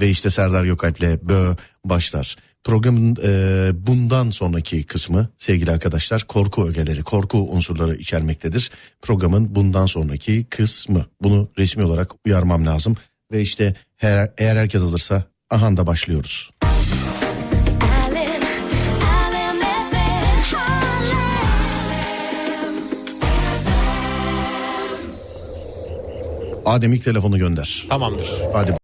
ve işte Serdar Gökalp'le Bö başlar. Programın e, bundan sonraki kısmı sevgili arkadaşlar korku ögeleri, korku unsurları içermektedir. Programın bundan sonraki kısmı. Bunu resmi olarak uyarmam lazım. Ve işte her, eğer herkes hazırsa başlıyoruz. Alem FM, Harlem. Adem ilk telefonu gönder. Tamamdır. Hadi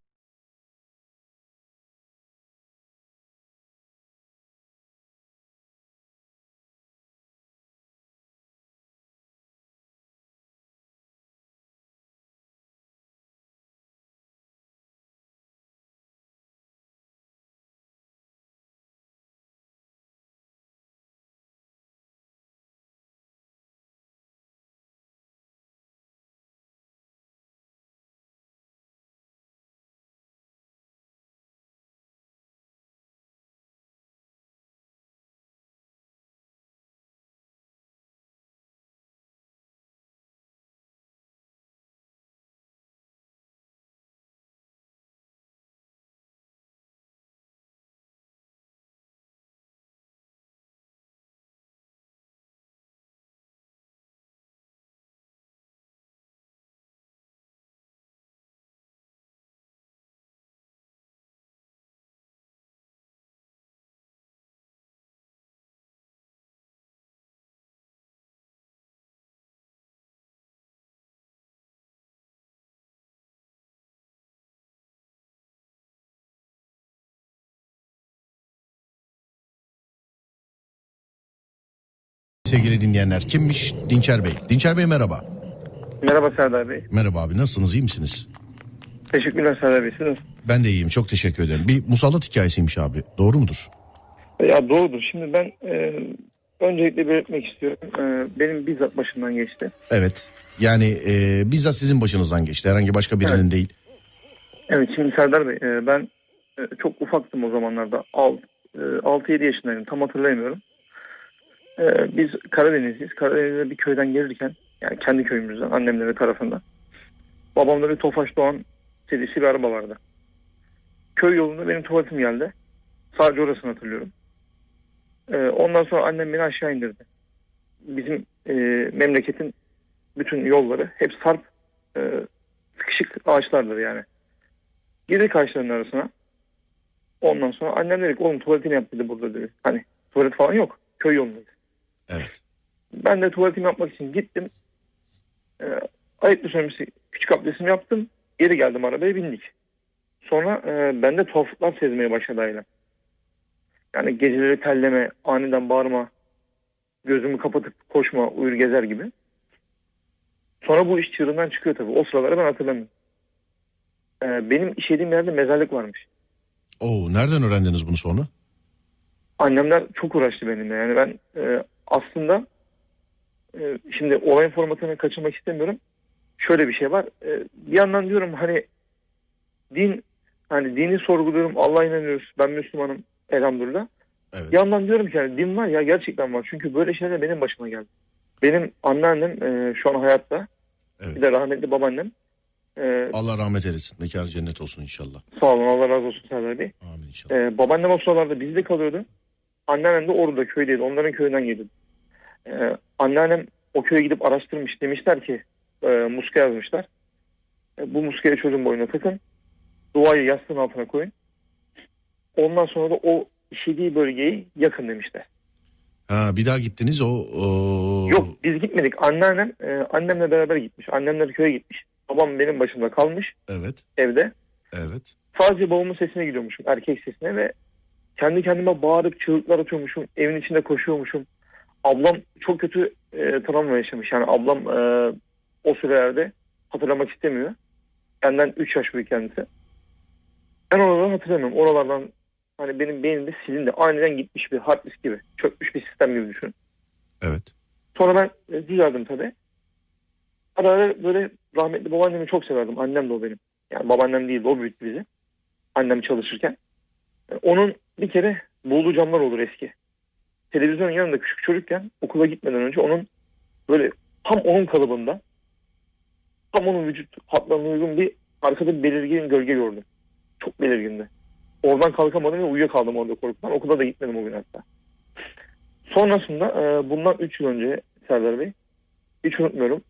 sevgili dinleyenler kimmiş? Dinçer Bey. Dinçer Bey merhaba. Merhaba Serdar Bey. Merhaba abi nasılsınız iyi misiniz? Teşekkürler Serdar Bey. Siz? Ben de iyiyim çok teşekkür ederim. Bir musallat hikayesiymiş abi doğru mudur? Ya doğrudur. Şimdi ben e, öncelikle belirtmek istiyorum. E, benim bizzat başımdan geçti. Evet yani e, bizzat sizin başınızdan geçti herhangi başka birinin Evet. değil. Evet şimdi Serdar Bey e, ben e, çok ufaktım o zamanlarda. Alt, e, 6-7 yaşındaydım. Tam hatırlayamıyorum. E, biz Karadenizliyiz. Karadeniz'de bir köyden gelirken yani kendi köyümüzden annemlerin tarafından. Babamda bir Tofaş Doğan serisi bir araba vardı. Köy yolunda benim tuvaletim geldi. Sadece orasını hatırlıyorum. E, ondan sonra annem beni aşağı indirdi. Bizim e, memleketin bütün yolları hep sarp e, sıkışık ağaçlardır yani. Girdik ağaçların arasına. Ondan sonra annem dedi ki oğlum tuvaletini yap dedi burada dedi. Hani tuvalet falan yok. Köy yolundayız. Evet. Ben de tuvaletimi yapmak için gittim. E, ayıplı söylemesi küçük abdestimi yaptım. Geri geldim arabaya bindik. Sonra e, bende tuhaflıklar sezmeye başladı ailem. Yani geceleri telleme, aniden bağırma, gözümü kapatıp koşma, uyur gezer gibi. Sonra bu iş çığırından çıkıyor tabii. O sıraları ben hatırlamıyorum. E, benim işediğim yerde mezarlık varmış. Oo nereden öğrendiniz bunu sonra? annemler çok uğraştı benimle. Yani ben e, aslında e, şimdi olayın formatını kaçırmak istemiyorum. Şöyle bir şey var. E, bir yandan diyorum hani din hani dini sorguluyorum. Allah'a inanıyoruz. Ben Müslümanım elhamdülillah. Evet. Bir yandan diyorum ki yani din var ya gerçekten var. Çünkü böyle şeyler benim başıma geldi. Benim anneannem e, şu an hayatta. Evet. Bir de rahmetli babaannem. E, Allah rahmet eylesin. Mekanı cennet olsun inşallah. sağ olun Allah razı olsun Serdar Bey. Amin inşallah. Ee, babaannem o sıralarda bizde kalıyordu. Anneannem de orada köydeydi. Onların köyünden geliyordu. Ee, anneannem o köye gidip araştırmış. Demişler ki e, muska yazmışlar. E, bu muskayı çocuğun boynuna takın. Duayı yastığın altına koyun. Ondan sonra da o işediği bölgeyi yakın demişler. Ha, bir daha gittiniz o, o... Yok biz gitmedik. Anneannem e, annemle beraber gitmiş. Annemler köye gitmiş. Babam benim başımda kalmış Evet. evde. Evet. Sadece babamın sesine gidiyormuşum. Erkek sesine ve kendi kendime bağırıp çığlıklar atıyormuşum. Evin içinde koşuyormuşum. Ablam çok kötü e, travma yaşamış. Yani ablam e, o sürelerde hatırlamak istemiyor. Benden 3 yaş büyük kendisi. Ben oraları hatırlamıyorum. Oralardan hani benim beynimde silindi. Aniden gitmiş bir hard disk gibi. Çökmüş bir sistem gibi düşün. Evet. Sonra ben e, düzeldim tabii. Ara ara böyle rahmetli babaannemi çok severdim. Annem de o benim. Yani babaannem değil de o büyüttü bizi. Annem çalışırken. Onun bir kere bulduğu camlar olur eski. Televizyonun yanında küçük çocukken okula gitmeden önce onun böyle tam onun kalıbında tam onun vücut hatlarına uygun bir arkada bir belirgin gölge gördüm. Çok belirgindi. Oradan kalkamadım ve uyuyakaldım orada korkudan. Okula da gitmedim o gün hatta. Sonrasında e, bundan 3 yıl önce Serdar Bey hiç unutmuyorum.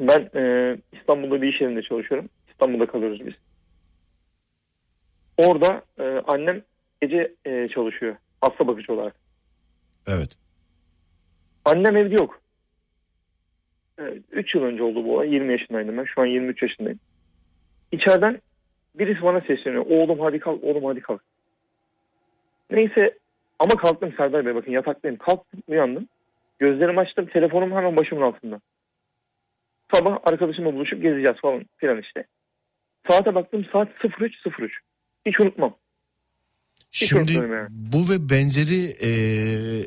Ben e, İstanbul'da bir iş yerinde çalışıyorum. İstanbul'da kalıyoruz biz. Orada e, annem gece e, çalışıyor. Hasta bakıcı olarak. Evet. Annem evde yok. 3 yıl önce oldu bu olay. 20 yaşındaydım ben. Şu an 23 yaşındayım. İçeriden birisi bana sesleniyor. Oğlum hadi kalk, oğlum hadi kalk. Neyse ama kalktım Serdar Bey bakın yataktayım. Kalktım uyandım. Gözlerimi açtım. Telefonum hemen başımın altında. Sabah arkadaşımla buluşup gezeceğiz falan filan işte. Saate baktım saat 03.03. Hiç unutmam. Hiç Şimdi yani. bu ve benzeri e,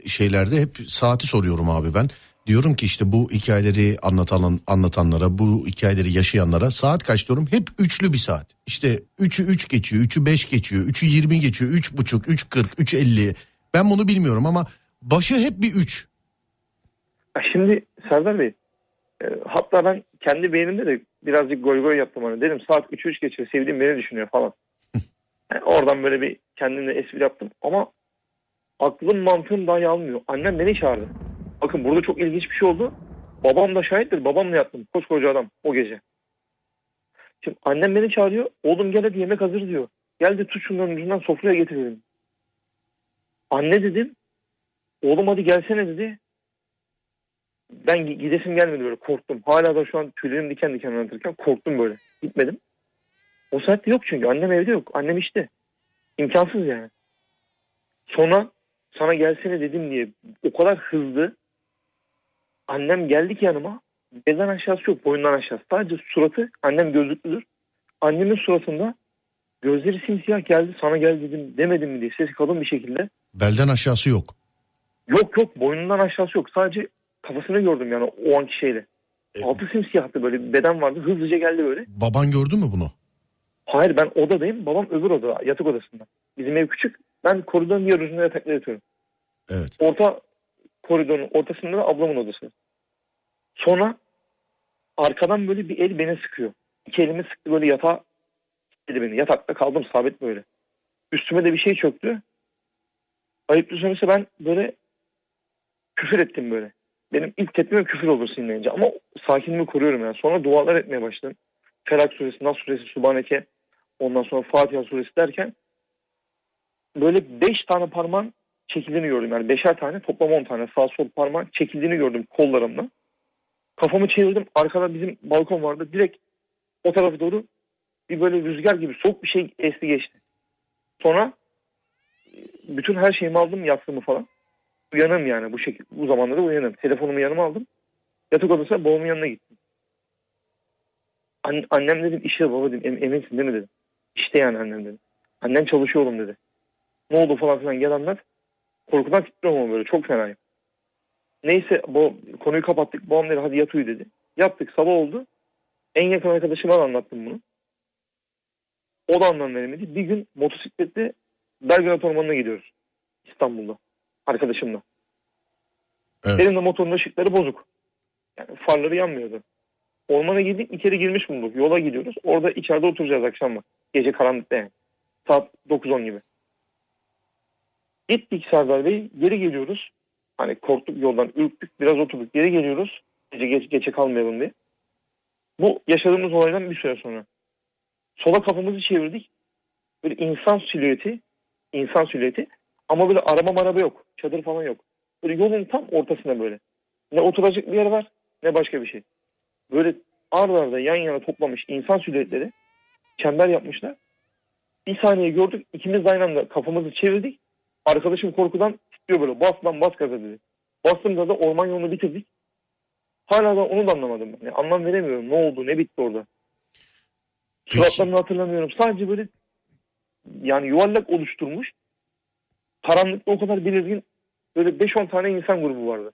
şeylerde hep saati soruyorum abi ben. Diyorum ki işte bu hikayeleri anlatan anlatanlara, bu hikayeleri yaşayanlara saat kaç diyorum? Hep üçlü bir saat. İşte 3'ü 3 geçiyor, 3'ü 5 geçiyor, 3'ü 20 geçiyor, 3.5, 3.40, 3.50. Ben bunu bilmiyorum ama başı hep bir 3. Ya Şimdi Serdar Bey e, hatta ben kendi beynimde de birazcık goy goy yaptım hani dedim saat 3-3 geçiyor sevdiğim beni düşünüyor falan. Yani oradan böyle bir kendimle espri yaptım ama aklım mantığım dahi almıyor. Annem beni çağırdı. Bakın burada çok ilginç bir şey oldu. Babam da şahittir. Babamla yattım. Koskoca adam o gece. Şimdi annem beni çağırıyor. Oğlum gel hadi yemek hazır diyor. Gel de tut şunların ucundan sofraya getirelim. Anne dedim. Oğlum hadi gelsene dedi. Ben gi- gidesim gelmedi böyle korktum. Hala da şu an tüylerim diken diken anlatırken korktum böyle. Gitmedim. O saatte yok çünkü. Annem evde yok. Annem işte. İmkansız yani. Sonra sana gelsene dedim diye o kadar hızlı annem geldi ki yanıma. Beden aşağısı yok boyundan aşağısı. Sadece suratı annem gözlüklüdür. Annemin suratında gözleri simsiyah geldi sana gel dedim demedim mi diye sesi kalın bir şekilde. Belden aşağısı yok. Yok yok boynundan aşağısı yok. Sadece kafasını gördüm yani o anki şeyle. E- Altı simsiyahtı böyle beden vardı. Hızlıca geldi böyle. Baban gördü mü bunu? Hayır ben odadayım. Babam öbür odada yatak odasında. Bizim ev küçük. Ben koridorun diğer ucunda yatakta yatıyorum. Evet. Orta koridorun ortasında da ablamın odası. Sonra arkadan böyle bir el beni sıkıyor. İki elimi sıktı böyle yatağa dedi beni. Yatakta kaldım sabit böyle. Üstüme de bir şey çöktü. Ayıplı sonrası ben böyle küfür ettim böyle. Benim ilk tepkime küfür olur sinirlenince ama sakinliğimi koruyorum yani. Sonra dualar etmeye başladım. Felak suresi, Nas suresi, Subhaneke ondan sonra Fatiha suresi derken böyle beş tane parmağın çekildiğini gördüm. Yani beşer tane toplam on tane sağ sol parmağın çekildiğini gördüm kollarımla. Kafamı çevirdim. Arkada bizim balkon vardı. Direkt o tarafa doğru bir böyle rüzgar gibi soğuk bir şey esti geçti. Sonra e, bütün her şeyimi aldım yastığımı falan. Uyanım yani bu şekilde. Bu zamanlarda uyanım. Telefonumu yanıma aldım. Yatak odasına babamın yanına gittim. An- annem dedim işte baba dedim em- eminsin değil mi dedim. İşte yani annem dedim. Annem çalışıyor oğlum dedi. Ne oldu falan filan gel anlat. Korkudan titriyorum ama böyle çok fenayım. Neyse bu konuyu kapattık. Babam dedi hadi yat uyu dedi. Yattık sabah oldu. En yakın arkadaşıma da anlattım bunu. O da anlam veremedi. Bir gün motosikletle Belgrad Ormanı'na gidiyoruz. İstanbul'da. Arkadaşımla. Evet. Benim de motorun ışıkları bozuk. Yani farları yanmıyordu. Ormana girdik içeri girmiş bulduk. Yola gidiyoruz. Orada içeride oturacağız akşam bak. Gece karanlıkta yani. Saat 9-10 gibi. Gittik Serdar Bey. Geri geliyoruz. Hani korktuk yoldan ürktük. Biraz oturduk. Geri geliyoruz. Gece geç, geçe kalmayalım diye. Bu yaşadığımız olaydan bir süre sonra. Sola kafamızı çevirdik. Böyle insan silüeti. insan silüeti. Ama böyle araba maraba yok. Çadır falan yok. Böyle yolun tam ortasına böyle. Ne oturacak bir yer var ne başka bir şey. Böyle arda arda yan yana toplamış insan silüetleri çember yapmışlar. Bir saniye gördük ikimiz aynı anda kafamızı çevirdik. Arkadaşım korkudan titriyor böyle bas lan bas gaza dedi. Bastım gaza orman yolunu bitirdik. Hala da onu da anlamadım. Yani anlam veremiyorum ne oldu ne bitti orada. Suratlarını hatırlamıyorum. Sadece böyle yani yuvarlak oluşturmuş. Karanlıkta o kadar belirgin böyle 5-10 tane insan grubu vardı.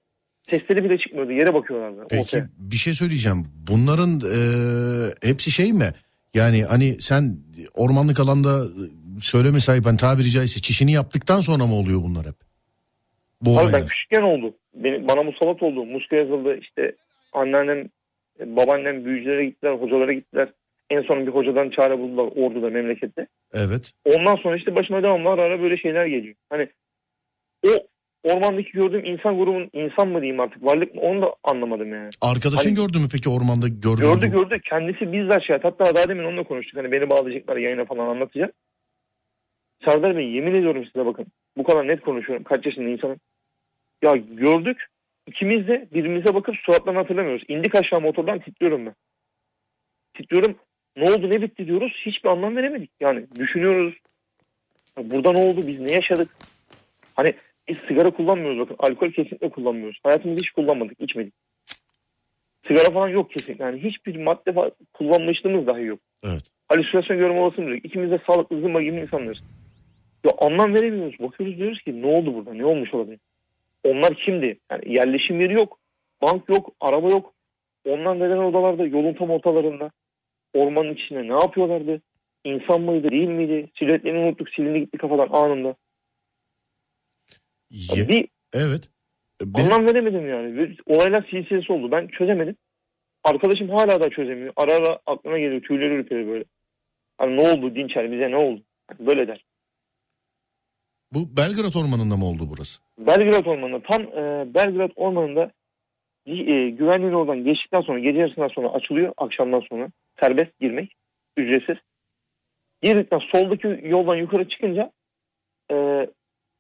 Sesleri bile çıkmıyordu. Yere bakıyorlardı. Peki ortaya. bir şey söyleyeceğim. Bunların e, hepsi şey mi? Yani hani sen ormanlık alanda söyleme sahiben tabiri caizse çişini yaptıktan sonra mı oluyor bunlar hep? Bu Abi ben küçükken oldu. Benim, bana musallat oldu. Muska yazıldı. İşte anneannem, e, babaannem büyücülere gittiler, hocalara gittiler. En son bir hocadan çare buldular orduda memlekette. Evet. Ondan sonra işte başıma devamlı ara ara böyle şeyler geliyor. Hani o ormandaki gördüğüm insan grubun insan mı diyeyim artık varlık mı onu da anlamadım yani. Arkadaşın Hani- gördü mü peki ormanda gördü mü Gördü bu? gördü kendisi bizzat şahit. Hatta daha demin onunla konuştuk. Hani beni bağlayacaklar yayına falan anlatacak. Serdar Bey yemin ediyorum size bakın. Bu kadar net konuşuyorum. Kaç yaşında insanım. Ya gördük. İkimiz de birbirimize bakıp suratlarını hatırlamıyoruz. İndik aşağı motordan titriyorum ben. Titriyorum. Ne oldu ne bitti diyoruz. Hiçbir anlam veremedik. Yani düşünüyoruz. Burada ne oldu? Biz ne yaşadık? Hani biz sigara kullanmıyoruz bakın. Alkol kesinlikle kullanmıyoruz. Hayatımızda hiç kullanmadık, içmedik. Sigara falan yok kesinlikle. Yani hiçbir madde falan kullanmışlığımız dahi yok. Evet. Halüsinasyon görme olasılığımız yok. İkimiz de sağlıklı zımba gibi insanlarız. Ya anlam veremiyoruz. Bakıyoruz diyoruz ki ne oldu burada? Ne olmuş olabilir? Onlar kimdi? Yani yerleşim yeri yok. Bank yok. Araba yok. Onlar neden odalarda? Yolun tam ortalarında. Ormanın içinde ne yapıyorlardı? İnsan mıydı? Değil miydi? Silüetlerini unuttuk. Silindi gitti kafadan anında. Ye- bir evet. Benim- Anlam veremedim yani. Olaylar silsilesi oldu. Ben çözemedim. Arkadaşım hala da çözemiyor. Ara ara aklına geliyor. Tüyleri ürperiyor böyle. Hani ne oldu Dinçer bize ne oldu? Hani böyle der. Bu Belgrad Ormanı'nda mı oldu burası? Belgrad Ormanı'nda tam e, Belgrad Ormanı'nda e, güvenliğin oradan geçtikten sonra gece yarısından sonra açılıyor. Akşamdan sonra serbest girmek. Ücretsiz. Girdikten soldaki yoldan yukarı çıkınca e,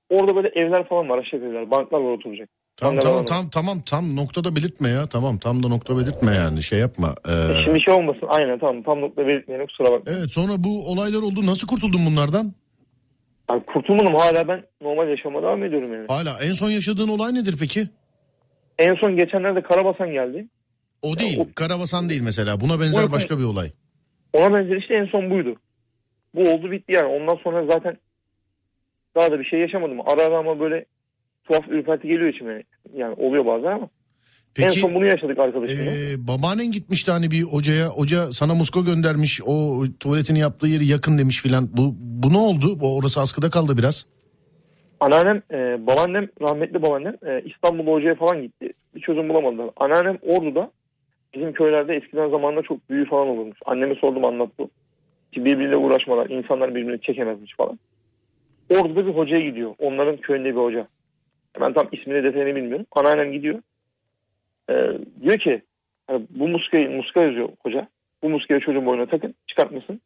orada böyle evler falan var. Aşağı evler. Banklar var oturacak. Tamam tamam anladım. tam tamam tam noktada belirtme ya. Tamam tam da nokta belirtme yani. Şey yapma. Ee, E, Şimdi şey olmasın. Aynen tamam. Tam nokta belirtmeyelim. Kusura bakma. evet sonra bu olaylar oldu. Nasıl kurtuldun bunlardan? Yani kurtulmadım hala ben normal yaşama devam ediyorum yani. Hala en son yaşadığın olay nedir peki? En son geçenlerde Karabasan geldi. O değil. o- Karabasan değil mesela. Buna benzer başka bir olay. Ona benzer işte en son buydu. Bu oldu bitti yani. Ondan sonra zaten daha da bir şey yaşamadım. Ara ara ama böyle tuhaf ürperti geliyor içime. Yani oluyor bazen ama. en Peki son bunu yaşadık arkadaşımla. ee, babaannen gitmişti hani bir hocaya. Hoca sana musko göndermiş. O tuvaletini yaptığı yeri yakın demiş filan. Bu, bu ne oldu? Bu orası askıda kaldı biraz. Anneannem, e, babaannem, rahmetli babaannem e, İstanbul'da hocaya falan gitti. Bir çözüm bulamadılar. Anneannem Ordu'da bizim köylerde eskiden zamanında çok büyü falan olurmuş. Anneme sordum anlattı. Ki birbiriyle uğraşmalar, insanlar birbirini çekemezmiş falan. Ordu'da bir hocaya gidiyor. Onların köyünde bir hoca. Ben tam ismini detayını bilmiyorum. Anneannem gidiyor. E, diyor ki hani bu muskayı, muska yazıyor hoca. Bu muskayı çocuğun boynuna takın çıkartmasın.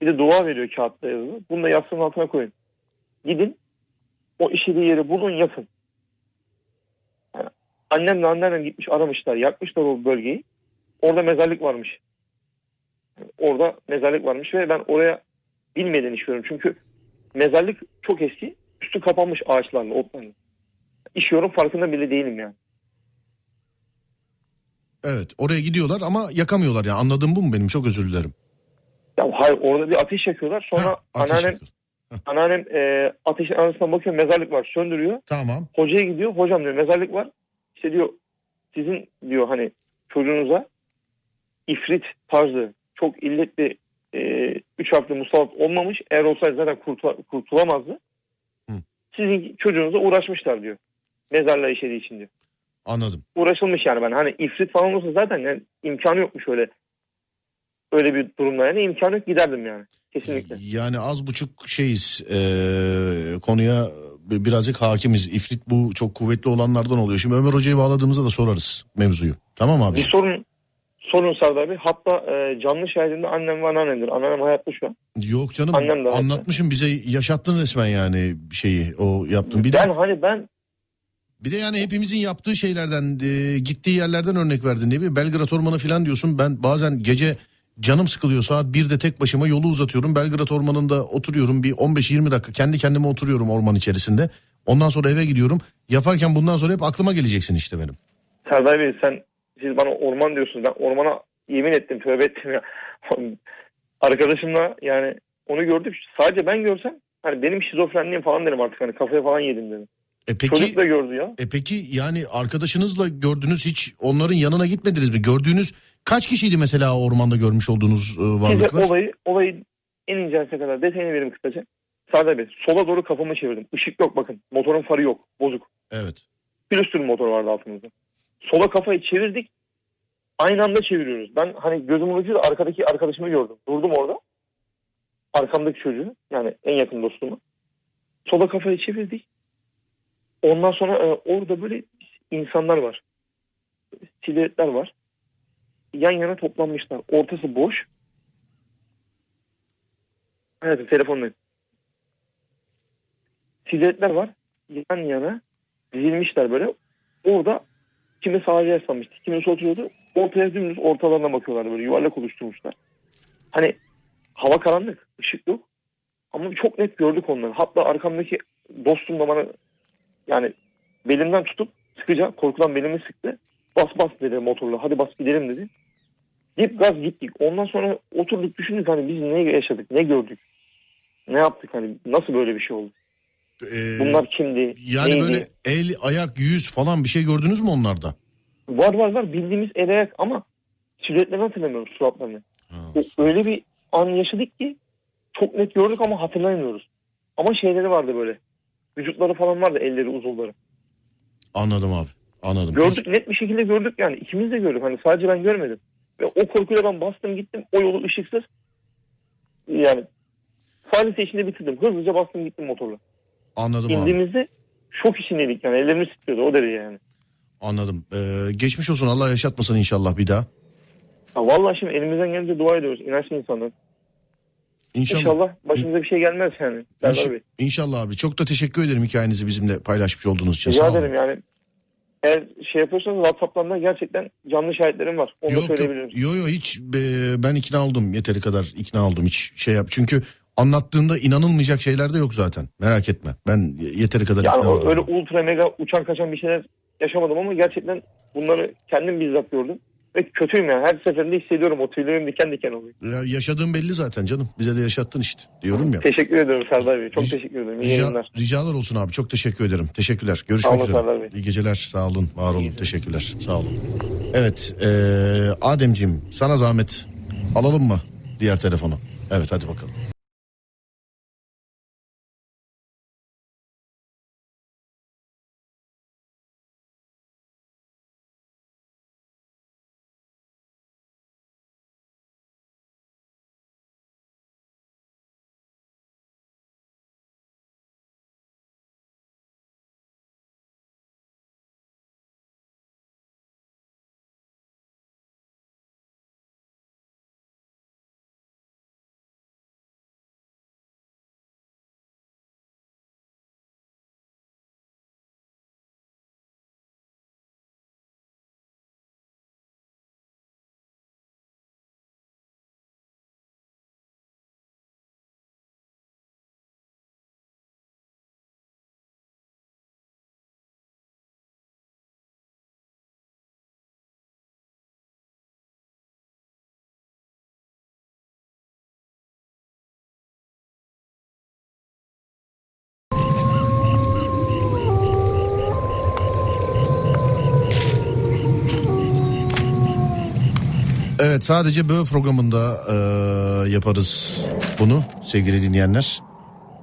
Bir de dua veriyor kağıtta yazılı. Bunu da yastığın altına koyun. Gidin o işlediği yeri bulun yapın. Yani annemle anneannem gitmiş aramışlar yakmışlar o bölgeyi. Orada mezarlık varmış. Yani orada mezarlık varmış ve ben oraya bilmeden işiyorum. Çünkü mezarlık çok eski. Üstü kapanmış ağaçlarla otlarla. İşiyorum farkında bile değilim yani. Evet oraya gidiyorlar ama yakamıyorlar ya. Anladığım bu mu benim? Çok özür dilerim. Ya hayır orada bir ateş yakıyorlar. Sonra Ha, ateş anneannem, yakıyor. anneannem e, ateşin arasına bakıyor mezarlık var söndürüyor. Tamam. Hocaya gidiyor. Hocam diyor mezarlık var. İşte diyor sizin diyor hani çocuğunuza ifrit tarzı çok illetli e, üç harfli musallat olmamış. Eğer olsaydı zaten kurtula- kurtulamazdı. Hı. Sizin çocuğunuza uğraşmışlar diyor. Mezarlığa işediği için diyor. Anladım. Uğraşılmış yani ben. Hani ifrit falan olsa zaten yani imkanı yokmuş öyle. Öyle bir durumda yani imkanı yok giderdim yani. Kesinlikle. Yani az buçuk şeyiz eee, konuya bi- birazcık hakimiz. İfrit bu çok kuvvetli olanlardan oluyor. Şimdi Ömer Hoca'yı bağladığımızda da sorarız mevzuyu. Tamam abi. Bir sorun sorun Serdar Bey. Hatta e, canlı şahidimde annem ve anneannemdir. Anneannem hayatta şu an. Yok canım Annem de hayatta. anlatmışım bize yaşattın resmen yani şeyi o yaptın. Bir de, Ben hani ben bir de yani hepimizin yaptığı şeylerden eee, gittiği yerlerden örnek verdin değil mi? Belgrad Ormanı falan diyorsun. Ben bazen gece canım sıkılıyor saat 1'de tek başıma yolu uzatıyorum. Belgrad Ormanı'nda oturuyorum bir 15-20 dakika kendi kendime oturuyorum orman içerisinde. Ondan sonra eve gidiyorum. Yaparken bundan sonra hep aklıma geleceksin işte benim. Serdar Bey sen siz bana orman diyorsunuz. Ben ormana yemin ettim tövbe ettim ya. Arkadaşımla yani onu gördük. Sadece ben görsem hani benim şizofrenliğim falan derim artık hani kafaya falan yedim dedim. E peki Çocuk da gördü ya. e peki yani arkadaşınızla gördünüz hiç onların yanına gitmediniz mi? Gördüğünüz kaç kişiydi mesela ormanda görmüş olduğunuz e, Size varlıklar? olayı, olayı en incesine kadar detayını vereyim kısaca. Serdar Bey sola doğru kafamı çevirdim. Işık yok bakın. Motorun farı yok. Bozuk. Evet. Külüstür motor vardı altımızda. Sola kafayı çevirdik. Aynı anda çeviriyoruz. Ben hani gözümün ucuyla arkadaki arkadaşımı gördüm. Durdum orada. Arkamdaki çocuğu yani en yakın dostumu. Sola kafayı çevirdik. Ondan sonra e, orada böyle insanlar var. Silüetler var. Yan yana toplanmışlar. Ortası boş. Hayatım telefonla. Silüetler var. Yan yana dizilmişler böyle. Orada kimi sağa yaslanmıştı, kimisi oturuyordu. Ortaya dümdüz ortalarına bakıyorlardı böyle yuvarlak oluşturmuşlar. Hani hava karanlık, ışık yok. Ama çok net gördük onları. Hatta arkamdaki dostum da bana yani belimden tutup sıkıca korkudan belimi sıktı. Bas bas dedi motorla hadi bas gidelim dedi. Dip gaz gittik. Ondan sonra oturduk düşündük hani biz ne yaşadık, ne gördük, ne yaptık hani nasıl böyle bir şey oldu. Ee, Bunlar kimdi? yani neydi? böyle el, ayak, yüz falan bir şey gördünüz mü onlarda? Var var var bildiğimiz el ayak ama silüetlerini hatırlamıyorum suratlarını. Ha. O- Öyle bir an yaşadık ki çok net gördük ama hatırlamıyoruz. Ama şeyleri vardı böyle. Vücutları falan vardı elleri uzuvları. Anladım abi. Anladım. Gördük net bir şekilde gördük yani. ikimiz de gördük. Hani sadece ben görmedim. Ve o korkuyla ben bastım gittim. O yolu ışıksız. Yani salise içinde bitirdim. Hızlıca bastım gittim motorla. Anladım abi. İndiğimizde şok içindeydik yani. Ellerimiz titriyordu o derece yani. Anladım. Ee, geçmiş olsun Allah yaşatmasın inşallah bir daha. Ya vallahi şimdi elimizden gelince dua ediyoruz. İnançlı insanlar. İnşallah. İnşallah başımıza bir şey gelmez yani. İnş- Bey. İnşallah abi. Çok da teşekkür ederim hikayenizi bizimle paylaşmış olduğunuz için. Rica ederim yani. Eğer şey yapıyorsanız WhatsApp'tan da gerçekten canlı şahitlerim var. Onu Yok yok, söyleyebilirim. yo, yo, hiç e, ben ikna oldum yeteri kadar ikna oldum hiç şey yap. Çünkü anlattığında inanılmayacak şeyler de yok zaten. Merak etme. Ben yeteri kadar Yani ikna öyle ultra mega uçan kaçan bir şeyler yaşamadım ama gerçekten bunları kendim bizzat gördüm. Ve kötüyüm yani. Her seferinde hissediyorum. O tüylerim diken diken oluyor. Ya yaşadığın belli zaten canım. Bize de yaşattın işte diyorum ya. Teşekkür ederim Serdar Bey. Çok Rica- teşekkür ederim. İyi Rica, yayınlar. ricalar olsun abi. Çok teşekkür ederim. Teşekkürler. Sağ Görüşmek olun üzere. Serdar Bey. İyi geceler. Sağ olun. Var olun. Teşekkürler. Sağ olun. Evet. E, Ademciğim sana zahmet. Alalım mı diğer telefonu? Evet hadi bakalım. Evet sadece böyle programında e, yaparız bunu sevgili dinleyenler.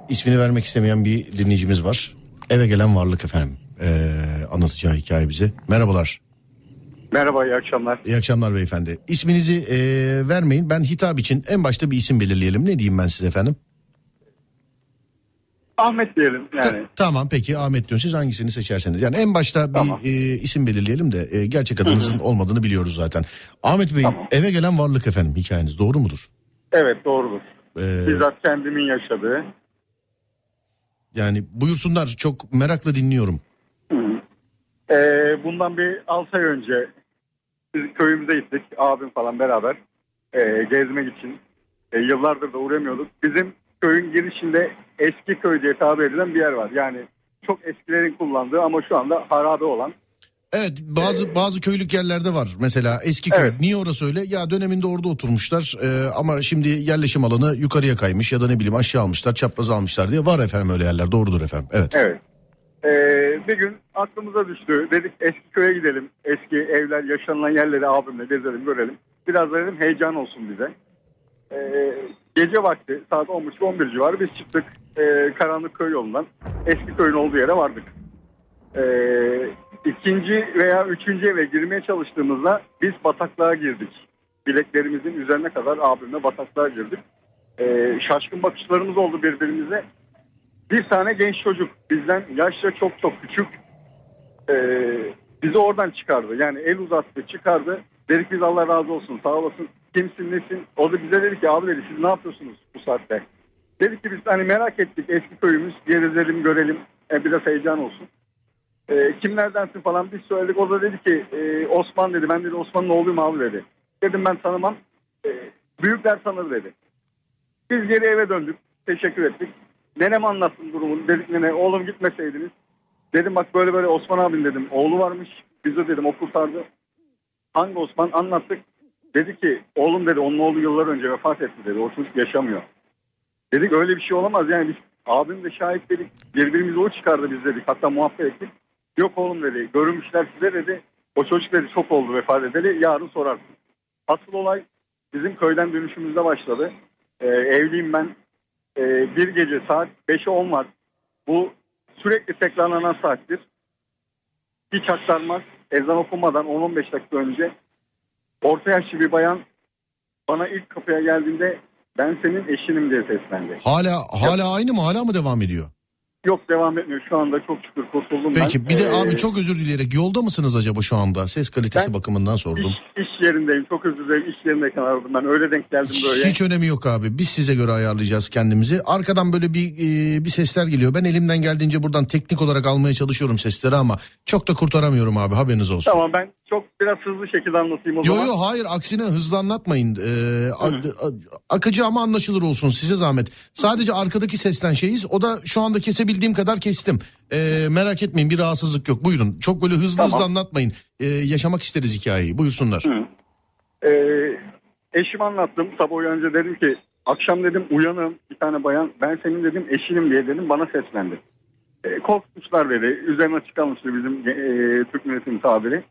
İsmini vermek istemeyen bir dinleyicimiz var. Eve gelen varlık efendim. E, anlatacağı hikaye bize. Merhabalar. Merhaba, iyi akşamlar. İyi akşamlar beyefendi. İsminizi e, vermeyin. Ben hitap için en başta bir isim belirleyelim. Ne diyeyim ben size efendim? Ahmet diyelim Ta- yani. tamam peki Ahmet diyor. Siz hangisini seçerseniz. Yani en başta bir Tamam. e, isim belirleyelim de e, gerçek adınızın olmadığını biliyoruz zaten. Ahmet Bey eve gelen varlık efendim hikayeniz doğru mudur? Evet doğrudur. E, Bizzat kendimin yaşadığı. yani buyursunlar çok merakla dinliyorum. Ee, bundan bir 6 ay önce biz köyümüze gittik. Abim falan beraber ee, gezmek için. Ee, yıllardır da uğramıyorduk. Bizim köyün girişinde eski köy diye tabir edilen bir yer var. Yani çok eskilerin kullandığı ama şu anda harabe olan. Evet bazı bazı köylük yerlerde var mesela eski köy. Evet. Niye orası öyle? Ya döneminde orada oturmuşlar e, ama şimdi yerleşim alanı yukarıya kaymış ya da ne bileyim aşağı almışlar çapraz almışlar diye var efendim öyle yerler doğrudur efendim. Evet. Evet. Ee, bir gün aklımıza düştü. Dedik eski köye gidelim. Eski evler, yaşanılan yerleri abimle gezelim, görelim. Biraz da dedim heyecan olsun bize. Ee, gece vakti saat 10.30-11 civarı biz çıktık. Ee, karanlık köy yolundan eski köyün olduğu yere vardık. e, ikinci veya üçüncü eve girmeye çalıştığımızda biz bataklığa girdik. Bileklerimizin üzerine kadar abimle bataklığa girdik. E, şaşkın bakışlarımız oldu birbirimize. Bir tane genç çocuk bizden yaşça çok çok küçük e, bizi oradan çıkardı. Yani el uzattı çıkardı. Dedik biz Allah razı olsun sağ olasın. Kimsin nesin? O da bize dedi ki abi dedi siz ne yapıyorsunuz bu saatte? Dedik ki biz hani merak ettik eski köyümüz gezelim görelim e, biraz heyecan olsun. E, kimlerdensin falan biz söyledik. O da dedi ki e, Osman dedi ben dedi Osman'ın oğluyum abi dedi. Dedim ben tanımam. E, büyükler tanır dedi. Biz geri eve döndük. Teşekkür ettik. Nenem anlattım durumu. Dedik nene oğlum gitmeseydiniz. Dedim bak böyle böyle Osman abim dedim. Oğlu varmış. Bizi dedim o kurtardı. Hangi Osman anlattık. Dedi ki oğlum dedi onun oğlu yıllar önce vefat etti dedi. O çocuk yaşamıyor. Dedik öyle bir şey olamaz yani biz abim de şahit dedik. Birbirimizi o çıkardı biz dedik. Hatta muhabbet ettik. Yok oğlum dedi. Görünmüşler size dedi. O çocuk dedi çok oldu vefat edeli. Yarın sorarsın. Asıl olay bizim köyden dönüşümüzde başladı. Ee, evliyim ben. Ee, bir gece saat 5'e 10 var. Bu sürekli tekrarlanan saattir. Hiç aktarmaz. Ezan okunmadan 10-15 dakika önce orta yaşlı bir bayan bana ilk kapıya geldiğinde ben senin eşinim diye seslendi. Hala hala aynı mı? Hala mı devam ediyor? Yok devam etmiyor. Şu anda çok şükür kurtuldum ben. Peki bir de Ee, abi çok özür dileyerek yolda mısınız acaba şu anda? Ses kalitesi Ben- bakımından sordum. iş, iş yerindeyim. Çok özür dilerim. İş yerindeyken aradım ben. Öyle denk geldim böyle. Hiç önemi yok abi. Biz size göre ayarlayacağız kendimizi. Arkadan böyle bir e, bir sesler geliyor. Ben elimden geldiğince buradan teknik olarak almaya çalışıyorum sesleri ama çok da kurtaramıyorum abi. Haberiniz olsun. Tamam ben çok biraz hızlı şekilde anlatayım o Yo zaman. yo hayır aksine hızlı anlatmayın. Ee, a- a- akıcı ama anlaşılır olsun size zahmet. Sadece arkadaki sesten şeyiz. O da şu anda kesebildiğim kadar kestim. Ee, merak etmeyin bir rahatsızlık yok. Buyurun. Çok böyle hızlı Tamam. hızlı anlatmayın. Ee, yaşamak isteriz hikayeyi. Buyursunlar. Ee, eşim anlattım. Sabah uyanınca dedim ki akşam dedim uyanım bir tane bayan ben senin dedim eşinim diye dedim bana seslendi. Ee, korkmuşlar dedi. Üzerine açık kalmıştı bizim e, Türk milletin tabiri.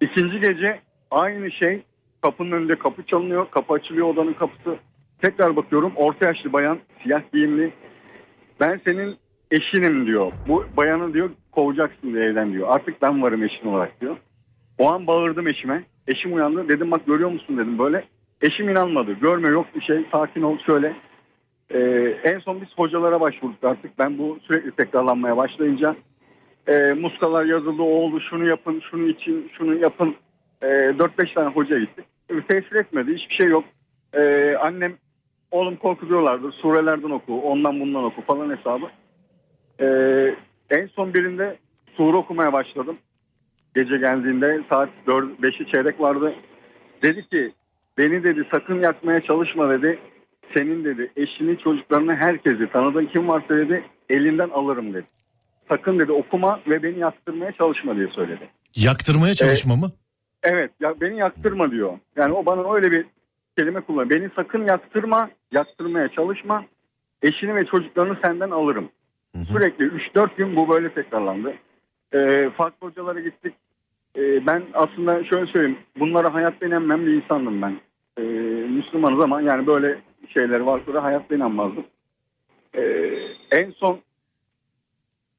İkinci gece aynı şey kapının önünde kapı çalınıyor. Kapı açılıyor odanın kapısı. Tekrar bakıyorum orta yaşlı bayan siyah giyimli. Ben senin eşinim diyor. Bu bayanı diyor kovacaksın diye evden diyor. Artık ben varım eşin olarak diyor. O an bağırdım eşime. Eşim uyandı. Dedim bak görüyor musun dedim böyle. Eşim inanmadı. Görme yok bir şey. Sakin ol şöyle. Ee, en son biz hocalara başvurduk artık. Ben bu sürekli tekrarlanmaya başlayınca e, muskalar yazıldı. O oldu şunu yapın, şunu için, şunu yapın. E, 4-5 tane hoca gittik. E, Tesir etmedi. Hiçbir şey yok. E, annem oğlum korkutuyorlardı. Surelerden oku, ondan bundan oku falan hesabı. E, en son birinde sure okumaya başladım gece geldiğinde saat 4 5'i çeyrek vardı. Dedi ki beni dedi sakın yakmaya çalışma dedi. Senin dedi eşini çocuklarını herkesi tanıdığın kim varsa dedi elinden alırım dedi. Sakın dedi okuma ve beni yaktırmaya çalışma diye söyledi. Yaktırmaya çalışma mı? Evet ya beni yaktırma diyor. Yani o bana öyle bir kelime kullanıyor. Beni sakın yaktırma, yaktırmaya çalışma. Eşini ve çocuklarını senden alırım. Sürekli 3-4 gün bu böyle tekrarlandı. Ee, farklı hocalara gittik. Ee, ben aslında şöyle söyleyeyim. Bunlara hayatta inanmayan bir insandım ben. Ee, Müslümanız ama yani böyle şeyler varsa da hayatta inanmazdım. Ee, en son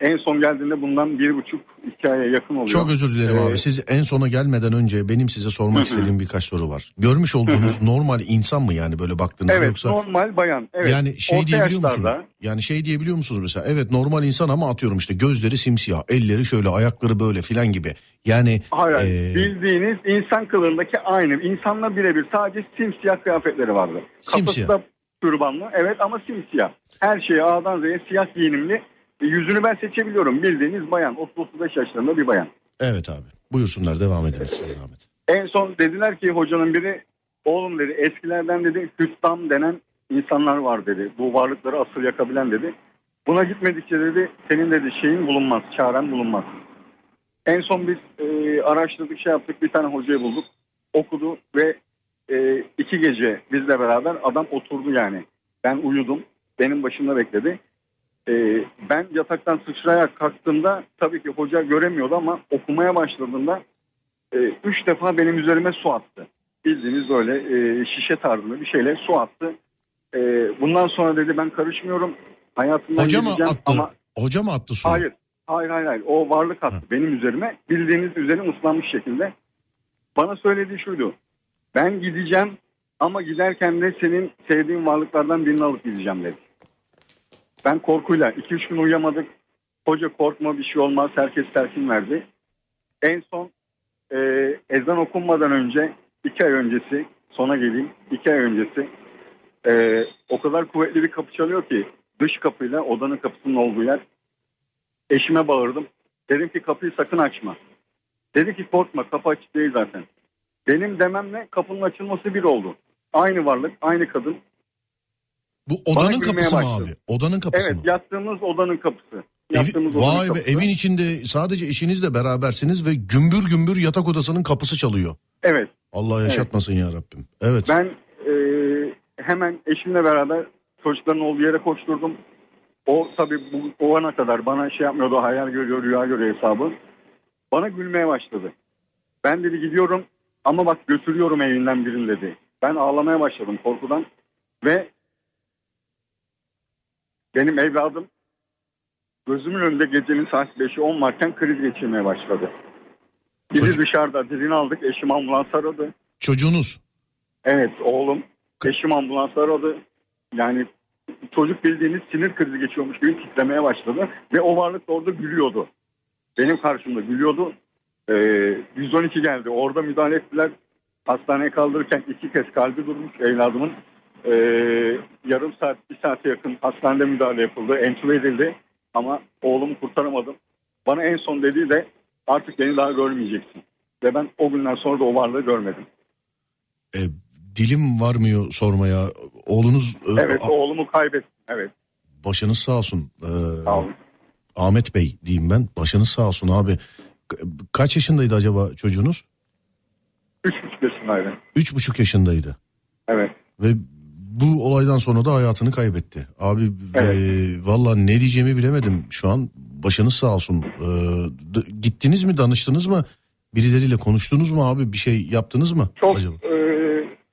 en son geldiğinde bundan bir buçuk iki aya yakın oluyor. Çok özür dilerim Ee, abi. Siz en sona gelmeden önce benim size sormak istediğim birkaç soru var. Görmüş olduğunuz normal insan mı yani böyle baktığınızda Evet yoksa normal bayan. Evet. yani şey Orta diyebiliyor musunuz? Yani şey diyebiliyor musunuz mesela? Evet normal insan ama atıyorum işte gözleri simsiyah, elleri şöyle, ayakları böyle filan gibi. Yani Hayır, ee, bildiğiniz insan kılığındaki aynı. İnsanla birebir sadece simsiyah kıyafetleri vardı. Simsiyah. Kafası da türbanlı evet ama simsiyah. Her şeyi A'dan Z'ye siyah giyinimli. E, Yüzünü ben seçebiliyorum. Bildiğiniz bayan. 30-35 yaşlarında bir bayan. evet abi. Buyursunlar devam ediniz size zahmet. En son dediler ki hocanın biri oğlum dedi eskilerden dedi hüstam denen insanlar var dedi. Bu varlıkları asıl yakabilen dedi. Buna gitmedikçe dedi senin dedi şeyin bulunmaz, çaren bulunmaz. En son biz e, araştırdık şey yaptık bir tane hocayı bulduk. Okudu ve e, iki gece bizle beraber adam oturdu yani. Ben uyudum. Benim başımda bekledi. E, ben yataktan sıçrayarak kalktığımda tabii ki hoca göremiyordu ama okumaya başladığında e, üç defa benim üzerime su attı. Bildiğiniz böyle e, şişe tarzında bir şeyle su attı. E, bundan sonra dedi ben karışmıyorum. Hayatımdan Hoca mı attı? ama Hoca mı attı su? hayır. Hayır hayır hayır. O varlık attı benim üzerime. Bildiğiniz üzerim ıslanmış şekilde. Bana söylediği şuydu. Ben gideceğim ama giderken de senin sevdiğin varlıklardan birini alıp gideceğim dedi. Ben korkuyla 2-3 gün uyuyamadık. Hoca korkma bir şey olmaz. Herkes telkin verdi. En son e, ezan okunmadan önce 2 ay öncesi sona geleyim. 2 ay öncesi e, o kadar kuvvetli bir kapı çalıyor ki dış kapıyla odanın kapısının olduğu yer. Eşime bağırdım. Dedim ki kapıyı sakın açma. Dedi ki korkma kapı açık değil zaten. Benim dememle kapının açılması bir oldu. Aynı varlık, aynı kadın. Bu odanın kapısı mı başladı. abi? Odanın kapısı Evet mı? yattığımız odanın kapısı. Evi- odanın vay be kapısı. evin içinde sadece eşinizle berabersiniz ve gümbür gümbür yatak odasının kapısı çalıyor. Evet Allah yaşatmasın ya Rabbim. Evet. ben e, hemen eşimle beraber çocukların olduğu yere koşturdum. O tabii bu, o ana kadar bana şey yapmıyordu hayal görüyor rüya görüyor hesabı. Bana gülmeye başladı. Ben dedi gidiyorum ama bak götürüyorum evinden birini dedi. Ben ağlamaya başladım korkudan ve benim evladım gözümün önünde gecenin saat 5'i 10 varken kriz geçirmeye başladı. Bizi Çocuk- dışarıda dilini aldık eşim ambulans aradı. Çocuğunuz Evet oğlum eşim ambulans aradı. Yani çocuk bildiğiniz sinir krizi geçiyormuş gibi titremeye başladı. Ve o varlık da orada gülüyordu. Benim karşımda gülüyordu. Ee, 112 geldi. Orada müdahale ettiler. Hastaneye kaldırırken iki kez kalbi durmuş evladımın. Ee, yarım saat, bir saate yakın hastanede müdahale yapıldı. Entübe edildi. Ama oğlumu kurtaramadım. Bana en son dediği de artık beni daha görmeyeceksin. Ve ben o günden sonra da o varlığı görmedim. e, dilim varmıyor sormaya. Oğlunuz e, Evet a- oğlumu kaybettim. Evet başınız sağ olsun. E, sağ olun. Ahmet Bey diyeyim ben. Başınız sağ olsun abi. Ka- Kaç yaşındaydı acaba çocuğunuz? Üç buçuk yaşındaydı. Üç buçuk yaşındaydı. Evet. Ve bu olaydan sonra da hayatını kaybetti. Abi Evet. e, valla ne diyeceğimi bilemedim şu an. Başınız sağ olsun. E, gittiniz mi danıştınız mı? Birileriyle konuştunuz mu abi? Bir şey yaptınız mı Çok acaba? e,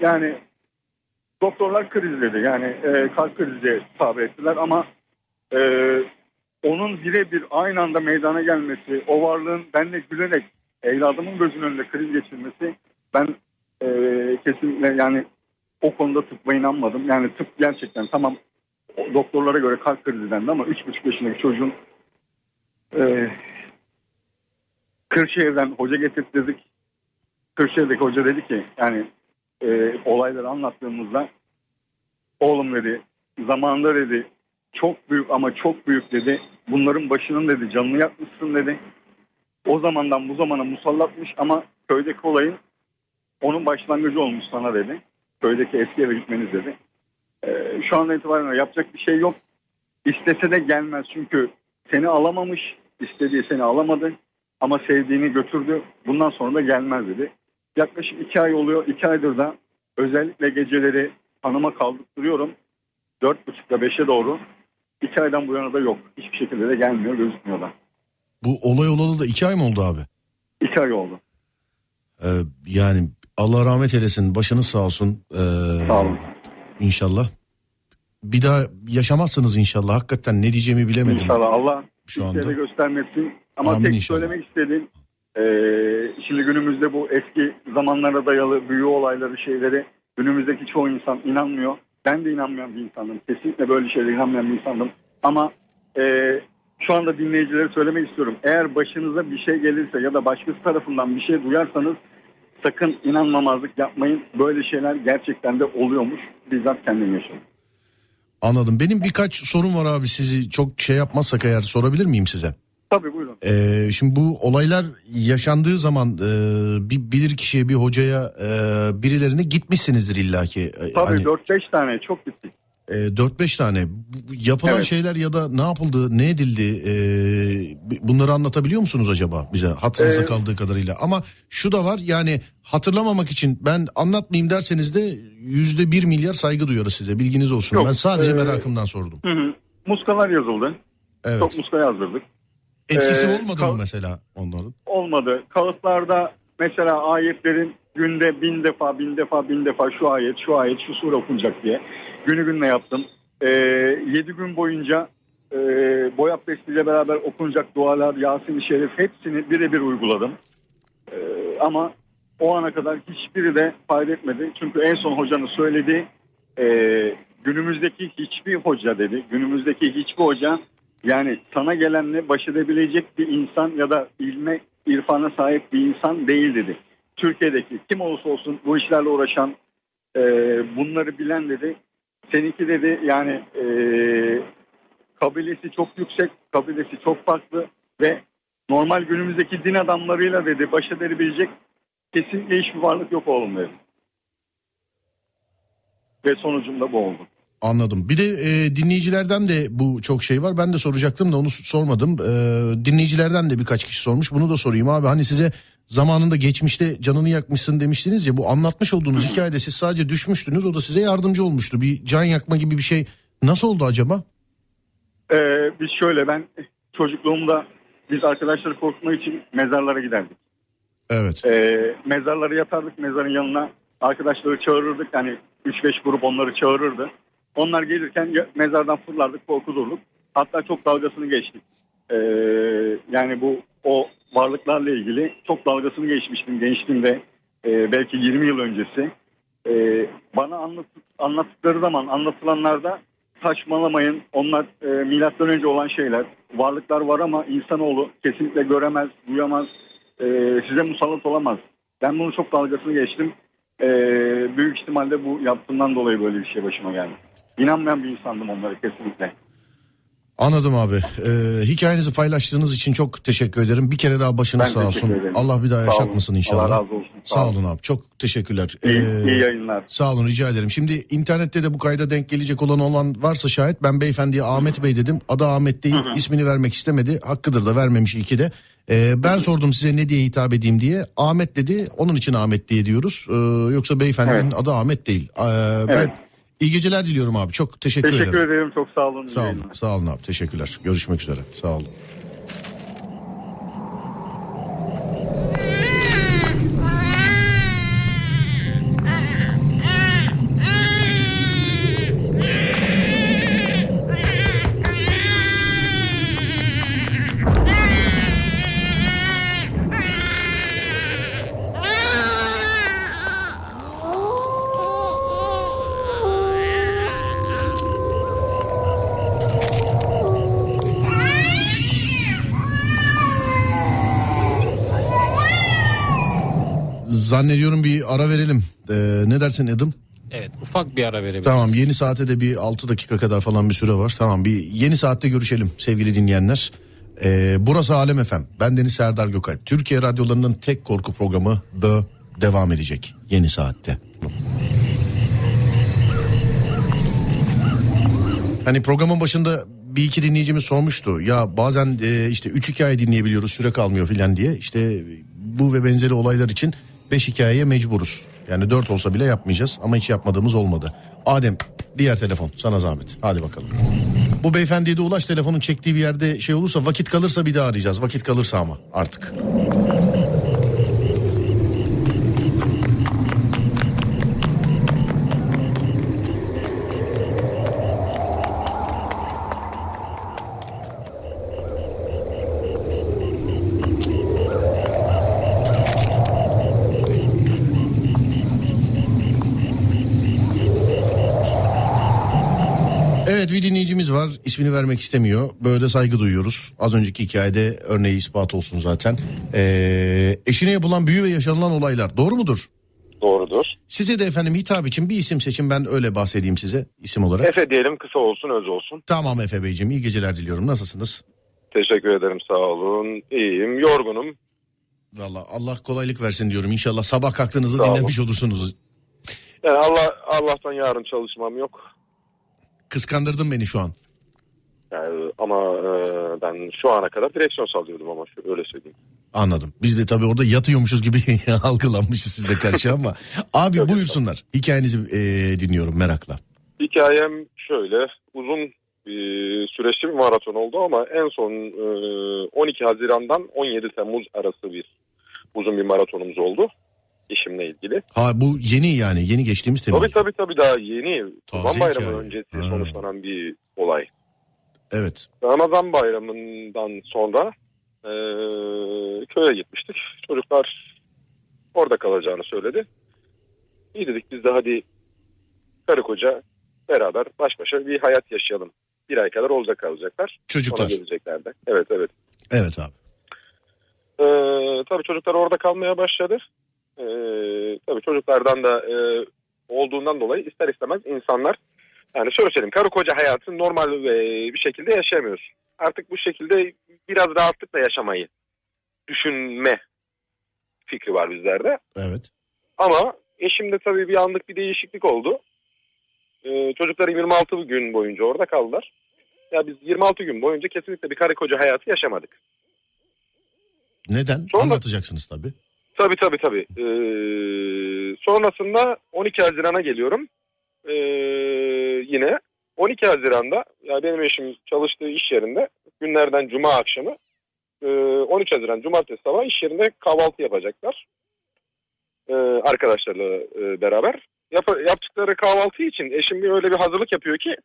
yani doktorlar kriz dedi. Yani e, kalp krizi tabir ettiler ama e, onun birebir aynı anda meydana gelmesi, o varlığın benle gülerek evladımın gözünün önünde kriz geçirmesi ben e, kesinlikle yani o konuda tıbba inanmadım. Yani tıp gerçekten tamam doktorlara göre kalp krizi dendi ama 3,5 yaşındaki çocuğun e, Kırşehir'den hoca getirttirdik. Kırşehir'deki hoca dedi ki yani e, olayları anlattığımızda oğlum dedi zamanında dedi çok büyük ama çok büyük dedi bunların başının dedi canını yakmışsın dedi. O zamandan bu zamana musallatmış ama köydeki olayın onun başlangıcı olmuş sana dedi. Köydeki eski eve gitmeniz dedi. E, şu an itibaren yapacak bir şey yok. İstese de gelmez çünkü seni alamamış. istediği seni alamadı ama sevdiğini götürdü. Bundan sonra da gelmez dedi. Yaklaşık iki ay oluyor. İki aydır da özellikle geceleri hanıma kaldırıyorum. Dört buçukta beşe doğru. İki aydan bu yana da yok. Hiçbir şekilde de gelmiyor gözükmüyor da. Bu olay olalı da iki ay mı oldu abi? İki ay oldu. E, yani Allah rahmet eylesin. Başınız sağ olsun. E, Sağ olun. İnşallah. Bir daha yaşamazsınız inşallah. Hakikaten ne diyeceğimi bilemedim. İnşallah Allah Şu anda. göstermesin. Ama Amin tek inşallah. söylemek istediğim e, şimdi günümüzde bu eski zamanlara dayalı büyü olayları şeyleri günümüzdeki çoğu insan inanmıyor. Ben de inanmayan bir insandım. Kesinlikle böyle şeylere inanmayan bir insandım. Ama e, şu anda dinleyicilere söylemek istiyorum. Eğer başınıza bir şey gelirse ya da başkası tarafından bir şey duyarsanız sakın inanmamazlık yapmayın. Böyle şeyler gerçekten de oluyormuş. Bizzat kendim yaşadım. Anladım. Benim birkaç sorum var abi sizi çok şey yapmazsak eğer sorabilir miyim size? Tabii buyurun. Ee, şimdi bu olaylar yaşandığı zaman e, bir bilir kişiye bir hocaya e, birilerine gitmişsinizdir illaki. E, Tabii hani, 4-5 tane çok gittik. E, 4-5 tane yapılan Evet. şeyler ya da ne yapıldı ne edildi e, bunları anlatabiliyor musunuz acaba bize hatırınızda Ee, kaldığı kadarıyla ama şu da var yani hatırlamamak için ben anlatmayayım derseniz de yüzde bir milyar saygı duyuyoruz size bilginiz olsun Yok, ben sadece e, merakımdan sordum. Hı hı. Muskalar yazıldı. Evet. Çok muska yazdırdık. Etkisi Ee, olmadı mı mesela onların? Olmadı. Kağıtlarda mesela ayetlerin günde bin defa bin defa bin defa şu ayet şu ayet şu sure okunacak diye günü gününe yaptım. Ee, yedi gün boyunca e, boy abdestiyle beraber okunacak dualar, Yasin-i Şerif hepsini birebir uyguladım. E, ama o ana kadar hiçbiri de fayda etmedi. Çünkü en son hocanın söylediği e, günümüzdeki hiçbir hoca dedi. Günümüzdeki hiçbir hoca yani sana gelenle baş edebilecek bir insan ya da ilme, irfana sahip bir insan değil dedi. Türkiye'deki kim olursa olsun bu işlerle uğraşan e, bunları bilen dedi. Seninki dedi yani e, kabilesi çok yüksek, kabilesi çok farklı ve normal günümüzdeki din adamlarıyla dedi baş edebilecek kesinlikle hiçbir varlık yok oğlum dedi. Ve sonucunda bu oldu. Anladım. Bir de e, dinleyicilerden de bu çok şey var. Ben de soracaktım da onu sormadım. E, dinleyicilerden de birkaç kişi sormuş. Bunu da sorayım abi. Hani size zamanında geçmişte canını yakmışsın demiştiniz ya. Bu anlatmış olduğunuz hikayede siz sadece düşmüştünüz. O da size yardımcı olmuştu. Bir can yakma gibi bir şey. Nasıl oldu acaba? Ee, biz şöyle ben çocukluğumda biz arkadaşları korkutmak için mezarlara giderdik. Evet. Ee, mezarlara yatardık mezarın yanına arkadaşları çağırırdık hani 3-5 grup onları çağırırdı. Onlar gelirken mezardan fırlardık korkuturduk. Hatta çok dalgasını geçtik. Ee, yani bu o varlıklarla ilgili çok dalgasını geçmiştim gençliğimde Ee, belki 20 yıl öncesi. Ee, bana anlat, anlattıkları zaman anlatılanlarda saçmalamayın onlar e, milattan önce olan şeyler. Varlıklar var ama insanoğlu kesinlikle göremez, duyamaz, e, size musallat olamaz. Ben bunu çok dalgasını geçtim. E, büyük ihtimalle bu yaptığımdan dolayı böyle bir şey başıma geldi. İnanmayan bir insandım onlara kesinlikle. Anladım abi. Ee, hikayenizi paylaştığınız için çok teşekkür ederim. Bir kere daha başınız Ben sağ olsun. ederim. Allah bir daha Sağ yaşatmasın inşallah. Allah razı olsun. Sağ olun abi. Çok teşekkürler. İyi, Ee, iyi yayınlar. Sağ olun rica ederim. Şimdi internette de bu kayda denk gelecek olan olan varsa şayet ben beyefendiye Ahmet Bey dedim. Adı Ahmet değil ismini vermek istemedi. Hakkıdır da vermemiş iyi ki de. Ee, ben sordum size ne diye hitap edeyim diye. Ahmet dedi onun için Ahmet diye diyoruz. Ee, yoksa beyefendinin Evet. adı Ahmet değil. Ee, ben Evet. İyi geceler diliyorum abi. Çok teşekkür, Teşekkür ederim. ederim. Çok sağ olun. Sağ olun. Sağ olun abi. Teşekkürler. Görüşmek üzere. Sağ olun. Zannediyorum bir ara verelim. Ee, ne dersin Edim? Evet ufak bir ara verebiliriz. Tamam yeni saate de bir 6 dakika kadar falan bir süre var. Tamam bir yeni saatte görüşelim sevgili dinleyenler. Ee, burası Alem FM. Ben Deniz Serdar Gökalp. Türkiye radyolarının tek korku programı The devam edecek yeni saatte. Hani programın başında bir iki dinleyicimiz sormuştu. Ya bazen e, işte üç hikaye dinleyebiliyoruz süre kalmıyor filan diye. İşte bu ve benzeri olaylar için beş hikayeye mecburuz. Yani dört olsa bile yapmayacağız ama hiç yapmadığımız olmadı. Adem diğer telefon sana zahmet. Hadi bakalım. Bu beyefendiye de ulaş telefonun çektiği bir yerde şey olursa vakit kalırsa bir daha arayacağız. Vakit kalırsa ama artık. Evet bir dinleyicimiz var ismini vermek istemiyor. Böyle de saygı duyuyoruz. Az önceki hikayede örneği ispat olsun zaten. Ee, eşine yapılan büyü ve yaşanılan olaylar doğru mudur? Doğrudur. Size de efendim hitap için bir isim seçin ben öyle bahsedeyim size isim olarak. Efe diyelim kısa olsun öz olsun. Tamam Efe Beyciğim iyi geceler diliyorum nasılsınız? Teşekkür ederim sağ olun. İyiyim yorgunum. Valla Allah kolaylık versin diyorum İnşallah sabah kalktığınızda Sağ olun. dinlemiş olursunuz. Yani Allah Allah'tan yarın çalışmam yok. Kıskandırdın beni şu an. Yani, ama e, ben şu ana kadar direksiyon sallıyordum ama şu- öyle söyleyeyim. Anladım. Biz de tabii orada yatıyormuşuz gibi algılanmışız size karşı ama. Abi buyursunlar. Hikayenizi e, dinliyorum merakla. Hikayem şöyle uzun bir süreçli bir maraton oldu ama en son e, 12 Haziran'dan 17 Temmuz arası bir uzun bir maratonumuz oldu. işimle ilgili. Ha bu yeni yani yeni geçtiğimiz Temmuz. Tabii tabii tabii daha yeni Taze Kurban Bayramı hikaye. öncesi Ha. sonuçlanan bir olay. Evet. Ramazan bayramından sonra e, köye gitmiştik. Çocuklar orada kalacağını söyledi. İyi dedik biz de hadi karı koca beraber baş başa bir hayat yaşayalım. Bir ay kadar orada kalacaklar. Sonra Çocuklar. geleceklerdi. Evet evet. Evet abi. Ee, tabii çocuklar orada kalmaya başladı. Ee, tabii çocuklardan da e, olduğundan dolayı ister istemez insanlar yani şöyle söyleyeyim karı koca hayatını normal e, bir şekilde yaşayamıyoruz. Artık bu şekilde biraz rahatlıkla yaşamayı düşünme fikri var bizlerde. Evet. Ama eşimde tabii bir anlık bir değişiklik oldu. Ee, çocuklarım 26 gün boyunca orada kaldılar. Ya biz 26 gün boyunca kesinlikle bir karı koca hayatı yaşamadık. Neden? Sonra- Anlatacaksınız tabii. Tabii tabii tabii. Ee, sonrasında 12 Haziran'a geliyorum. Ee, yine 12 Haziran'da ya benim eşim çalıştığı iş yerinde günlerden cuma akşamı e, 13 Haziran cumartesi sabah iş yerinde kahvaltı yapacaklar. Ee, arkadaşlarla e, beraber. Yap- yaptıkları kahvaltı için eşim bir öyle bir hazırlık yapıyor ki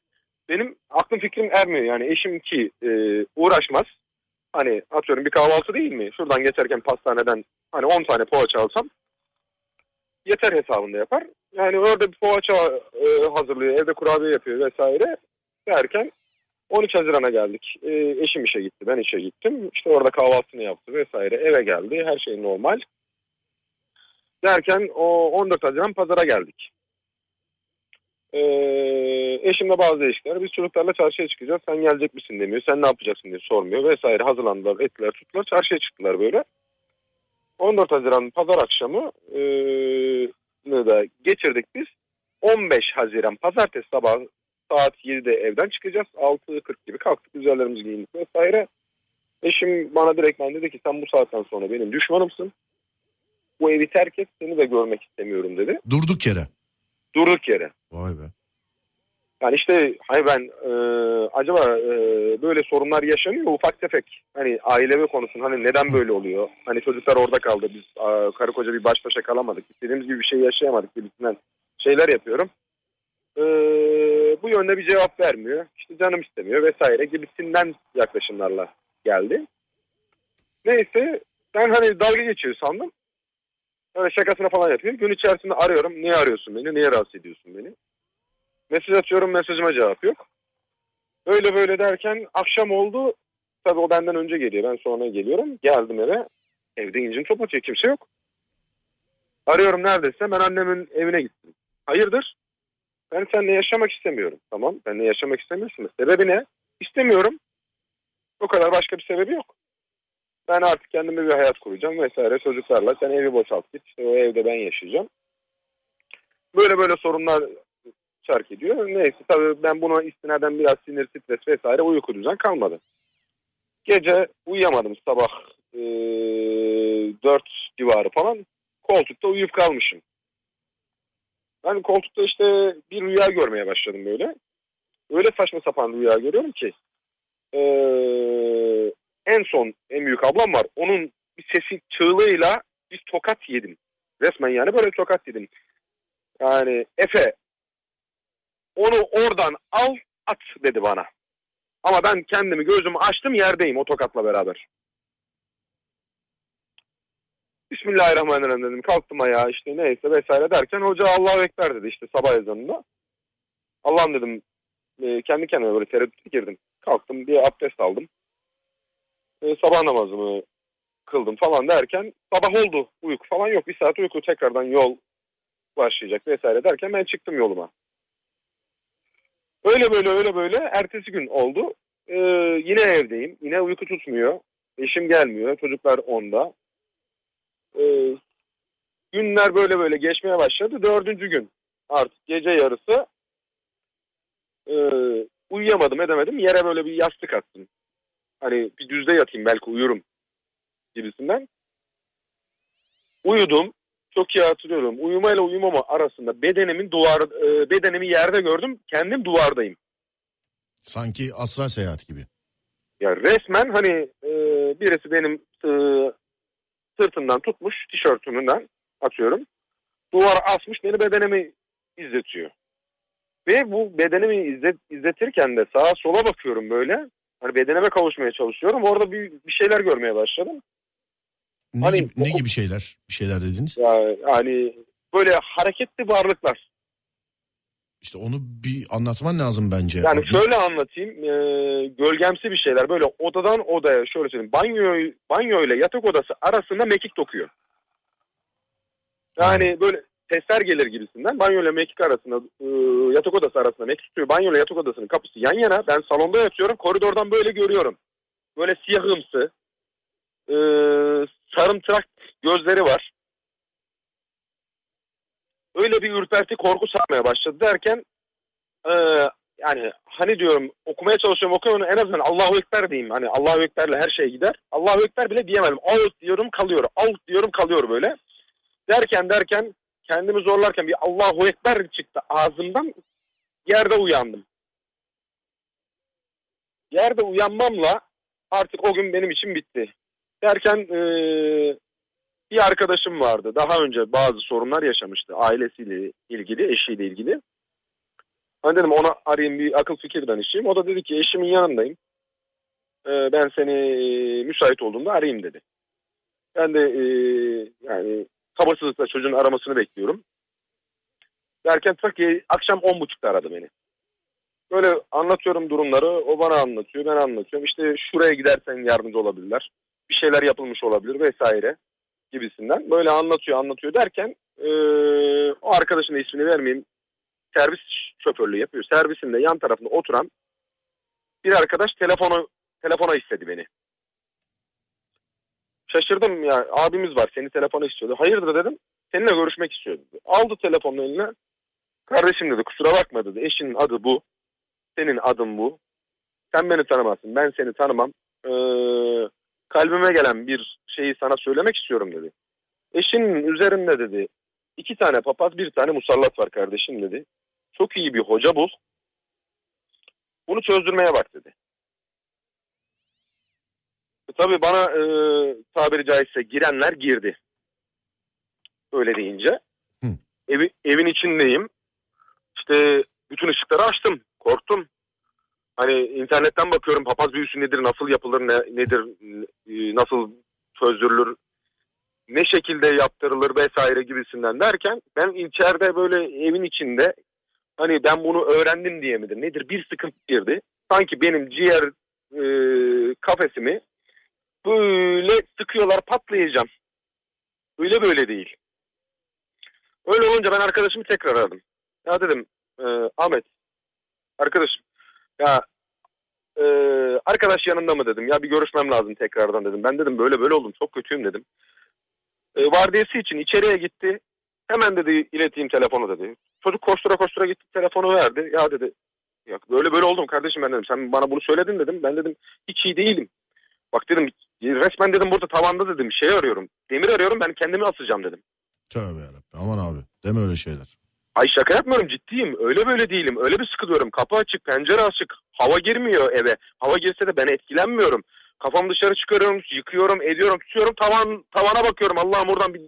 benim aklım fikrim ermiyor. Yani eşim ki e, uğraşmaz. Hani atıyorum bir kahvaltı değil mi? Şuradan geçerken pastaneden hani 10 tane poğaça alsam yeter hesabında yapar. Yani orada bir poğaça e, hazırlıyor, evde kurabiye yapıyor vesaire derken 13 Haziran'a geldik. E, eşim işe gitti, ben işe gittim. İşte orada kahvaltısını yaptı vesaire. Eve geldi, her şey normal. Derken o 14 Haziran pazara geldik. E, eşimle bazı değişiklikler. Biz çocuklarla çarşıya çıkacağız. Sen gelecek misin demiyor. Sen ne yapacaksın diye sormuyor vesaire. Hazırlandılar, ettiler, tuttular. Çarşıya çıktılar böyle. 14 Haziran pazar akşamı e, da geçirdik biz. 15 Haziran pazartesi sabah saat 7'de evden çıkacağız. 6.40 gibi kalktık üzerlerimizi giyindik vesaire. Eşim bana direktmen dedi ki sen bu saatten sonra benim düşmanımsın. Bu evi terk et seni de görmek istemiyorum dedi. Durduk yere. Durduk yere. Vay be. Yani işte hani ben e, acaba e, böyle sorunlar yaşanıyor ufak tefek hani ailevi konusun hani neden böyle oluyor? Hani çocuklar orada kaldı biz a, karı koca bir baş başa kalamadık istediğimiz gibi bir şey yaşayamadık gibisinden şeyler yapıyorum. E, bu yönde bir cevap vermiyor işte canım istemiyor vesaire gibisinden yaklaşımlarla geldi. Neyse ben hani dalga geçiyor sandım. Öyle şakasına falan yapıyor. Gün içerisinde arıyorum. Niye arıyorsun beni? Niye rahatsız ediyorsun beni? Mesaj atıyorum mesajıma cevap yok. Böyle böyle derken akşam oldu. Tabii o benden önce geliyor. Ben sonra geliyorum. Geldim eve. Evde incin top atıyor. Kimse yok. Arıyorum neredeyse. Ben annemin evine gittim. Hayırdır? Ben seninle yaşamak istemiyorum. Tamam. Benimle yaşamak istemiyorsun. Sebebi ne? İstemiyorum. O kadar başka bir sebebi yok. Ben artık kendime bir hayat kuracağım vesaire çocuklarla. Sen evi boşalt git. İşte o evde ben yaşayacağım. Böyle böyle sorunlar çark ediyor. Neyse tabii ben buna istinaden biraz sinir, stres vesaire uyku düzen kalmadı. Gece uyuyamadım sabah e, 4 civarı falan. Koltukta uyuyup kalmışım. Ben koltukta işte bir rüya görmeye başladım böyle. Öyle saçma sapan rüya görüyorum ki. E, en son en büyük ablam var. Onun bir sesi çığlığıyla bir tokat yedim. Resmen yani böyle tokat yedim. Yani Efe onu oradan al at dedi bana. Ama ben kendimi gözümü açtım yerdeyim o tokatla beraber. Bismillahirrahmanirrahim dedim. Kalktım ayağa işte neyse vesaire derken hoca Allahu Ekber dedi işte sabah ezanında. Allah'ım dedim e, kendi kendime böyle tereddüte girdim. Kalktım bir abdest aldım. E, sabah namazımı kıldım falan derken sabah oldu. Uyku falan yok. Bir saat uyku tekrardan yol başlayacak vesaire derken ben çıktım yoluma. Öyle böyle öyle böyle ertesi gün oldu. Ee, yine evdeyim. Yine uyku tutmuyor. Eşim gelmiyor. Çocuklar onda. Ee, günler böyle böyle geçmeye başladı. Dördüncü gün artık gece yarısı e, uyuyamadım edemedim. Yere böyle bir yastık attım. Hani bir düzde yatayım belki uyurum gibisinden. Uyudum. Çok iyi hatırlıyorum. Uyumayla uyumama arasında bedenimin duvar e, bedenimi yerde gördüm. Kendim duvardayım. Sanki asra seyahat gibi. Ya resmen hani e, birisi benim e, sırtımdan tutmuş tişörtümden atıyorum. Duvara asmış beni bedenimi izletiyor. Ve bu bedenimi izlet, izletirken de sağa sola bakıyorum böyle. Hani bedenime kavuşmaya çalışıyorum. Orada bir, bir şeyler görmeye başladım. Ne, Hani gibi, ne gibi şeyler? Bir şeyler dediniz. Yani, böyle hareketli varlıklar. İşte onu bir anlatman lazım bence. Yani abi. şöyle anlatayım. e, gölgemsi bir şeyler. Böyle odadan odaya şöyle söyleyeyim. Banyo, banyo ile yatak odası arasında mekik dokuyor. Yani böyle sesler gelir gibisinden. Banyo ile mekik arasında e, yatak odası arasında mekik tutuyor. Banyo ile yatak odasının kapısı yan yana. Ben salonda yatıyorum. Koridordan böyle görüyorum. Böyle siyahımsı. E, sarımtırak gözleri var. Öyle bir ürperti korku sarmaya başladı derken e, yani hani diyorum okumaya çalışıyorum okuyorum en azından Allahu Ekber diyeyim. Hani Allahu Ekber'le her şey gider. Allahu Ekber bile diyemedim. Out diyorum kalıyor. Out diyorum kalıyor böyle. Derken derken kendimi zorlarken bir Allahu Ekber çıktı ağzımdan. Yerde uyandım. Yerde uyanmamla artık o gün benim için bitti. Derken eee, bir arkadaşım vardı. Daha önce bazı sorunlar yaşamıştı. Ailesiyle ilgili, eşiyle ilgili. Ben dedim ona arayayım bir akıl fikir danışayım. O da dedi ki eşimin yanındayım. Eee, ben seni eee, müsait olduğumda arayayım dedi. Ben de eee, yani sabırsızlıkla çocuğun aramasını bekliyorum. Derken tak akşam on buçukta aradı beni. Böyle anlatıyorum durumları. O bana anlatıyor, ben anlatıyorum. İşte şuraya gidersen yardımcı olabilirler. Bir şeyler yapılmış olabilir vesaire gibisinden. Böyle anlatıyor, anlatıyor derken eee, o arkadaşın da ismini vermeyeyim. Servis şoförlüğü yapıyor. Servisinde yan tarafında oturan bir arkadaş telefonu telefona istedi beni. Şaşırdım ya abimiz var seni telefona istiyordu. Hayırdır dedim. Seninle görüşmek istiyordu. Aldı telefonunu eline. Kardeşim dedi kusura bakma dedi. Eşinin adı bu. Senin adın bu. Sen beni tanımazsın. Ben seni tanımam. Ee, kalbime gelen bir şeyi sana söylemek istiyorum dedi. Eşinin üzerinde dedi. iki tane papaz bir tane musallat var kardeşim dedi. Çok iyi bir hoca bul. Bunu çözdürmeye bak dedi. E, tabii bana e, tabiri caizse girenler girdi. Öyle deyince. Hı. Evi, evin içindeyim. İşte bütün ışıkları açtım. Korktum. Hani internetten bakıyorum papaz büyüsü nedir, nasıl yapılır, ne, nedir, e, nasıl çözdürülür, ne şekilde yaptırılır vesaire gibisinden derken ben içeride böyle evin içinde hani ben bunu öğrendim diye midir nedir bir sıkıntı girdi. Sanki benim ciğer e, kafesimi böyle sıkıyorlar patlayacağım. Öyle böyle değil. Öyle olunca ben arkadaşımı tekrar aradım. Ya dedim e, Ahmet arkadaşım ya e, arkadaş yanında mı dedim. Ya bir görüşmem lazım tekrardan dedim. Ben dedim böyle böyle oldum çok kötüyüm dedim. E, vardiyası için içeriye gitti. Hemen dedi ileteyim telefonu dedi. Çocuk koştura koştura gitti telefonu verdi. Ya dedi ya böyle böyle oldum kardeşim ben dedim. Sen bana bunu söyledin dedim. Ben dedim hiç iyi değilim. Bak dedim resmen dedim burada tavanda dedim şey arıyorum. Demir arıyorum ben kendimi asacağım dedim. Tövbe yarabbim aman abi deme öyle şeyler. Ay şaka yapmıyorum ciddiyim. Öyle böyle değilim. Öyle bir sıkılıyorum. Kapı açık, pencere açık. Hava girmiyor eve. Hava girse de ben etkilenmiyorum. Kafam dışarı çıkarıyorum, yıkıyorum, ediyorum, tutuyorum. Tavan tavana bakıyorum. Allah'ım oradan bir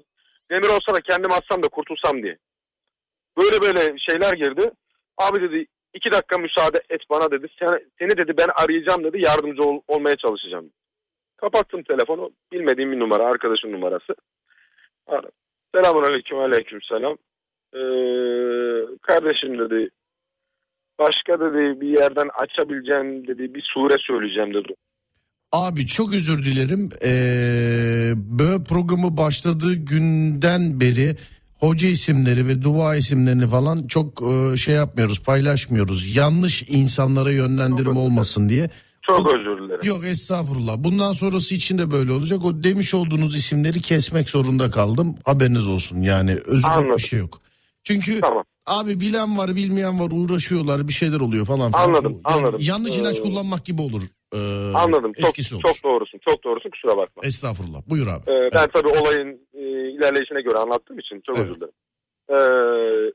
demir olsa da kendimi atsam da kurtulsam diye. Böyle böyle şeyler girdi. Abi dedi iki dakika müsaade et bana dedi. Seni, seni dedi ben arayacağım dedi. Yardımcı ol- olmaya çalışacağım. Kapattım telefonu. Bilmediğim bir numara. Arkadaşın numarası. Ara. Selamun aleyküm aleyküm selam. Ee, kardeşim dedi başka dedi bir yerden açabileceğim dedi bir sure söyleyeceğim dedi. Abi çok özür dilerim. Ee, böyle programı başladığı günden beri hoca isimleri ve dua isimlerini falan çok e, şey yapmıyoruz, paylaşmıyoruz. Yanlış insanlara yönlendirme olmasın diye. Çok O- özür dilerim. Yok estağfurullah. Bundan sonrası için de böyle olacak. O demiş olduğunuz isimleri kesmek zorunda kaldım. Haberiniz olsun. Yani özür bir şey yok. Çünkü Tamam. abi bilen var, bilmeyen var, uğraşıyorlar, bir şeyler oluyor falan. filan. Anladım, Yani anladım. Yanlış ilaç Ee, kullanmak gibi olur. Ee, Anladım. Çok, olur. çok doğrusun. Çok doğrusun. Kusura bakma. Estağfurullah. Buyur abi. Ee, ben Evet. tabii olayın e, ilerleyişine göre anlattığım için çok Evet. özür dilerim. Ee,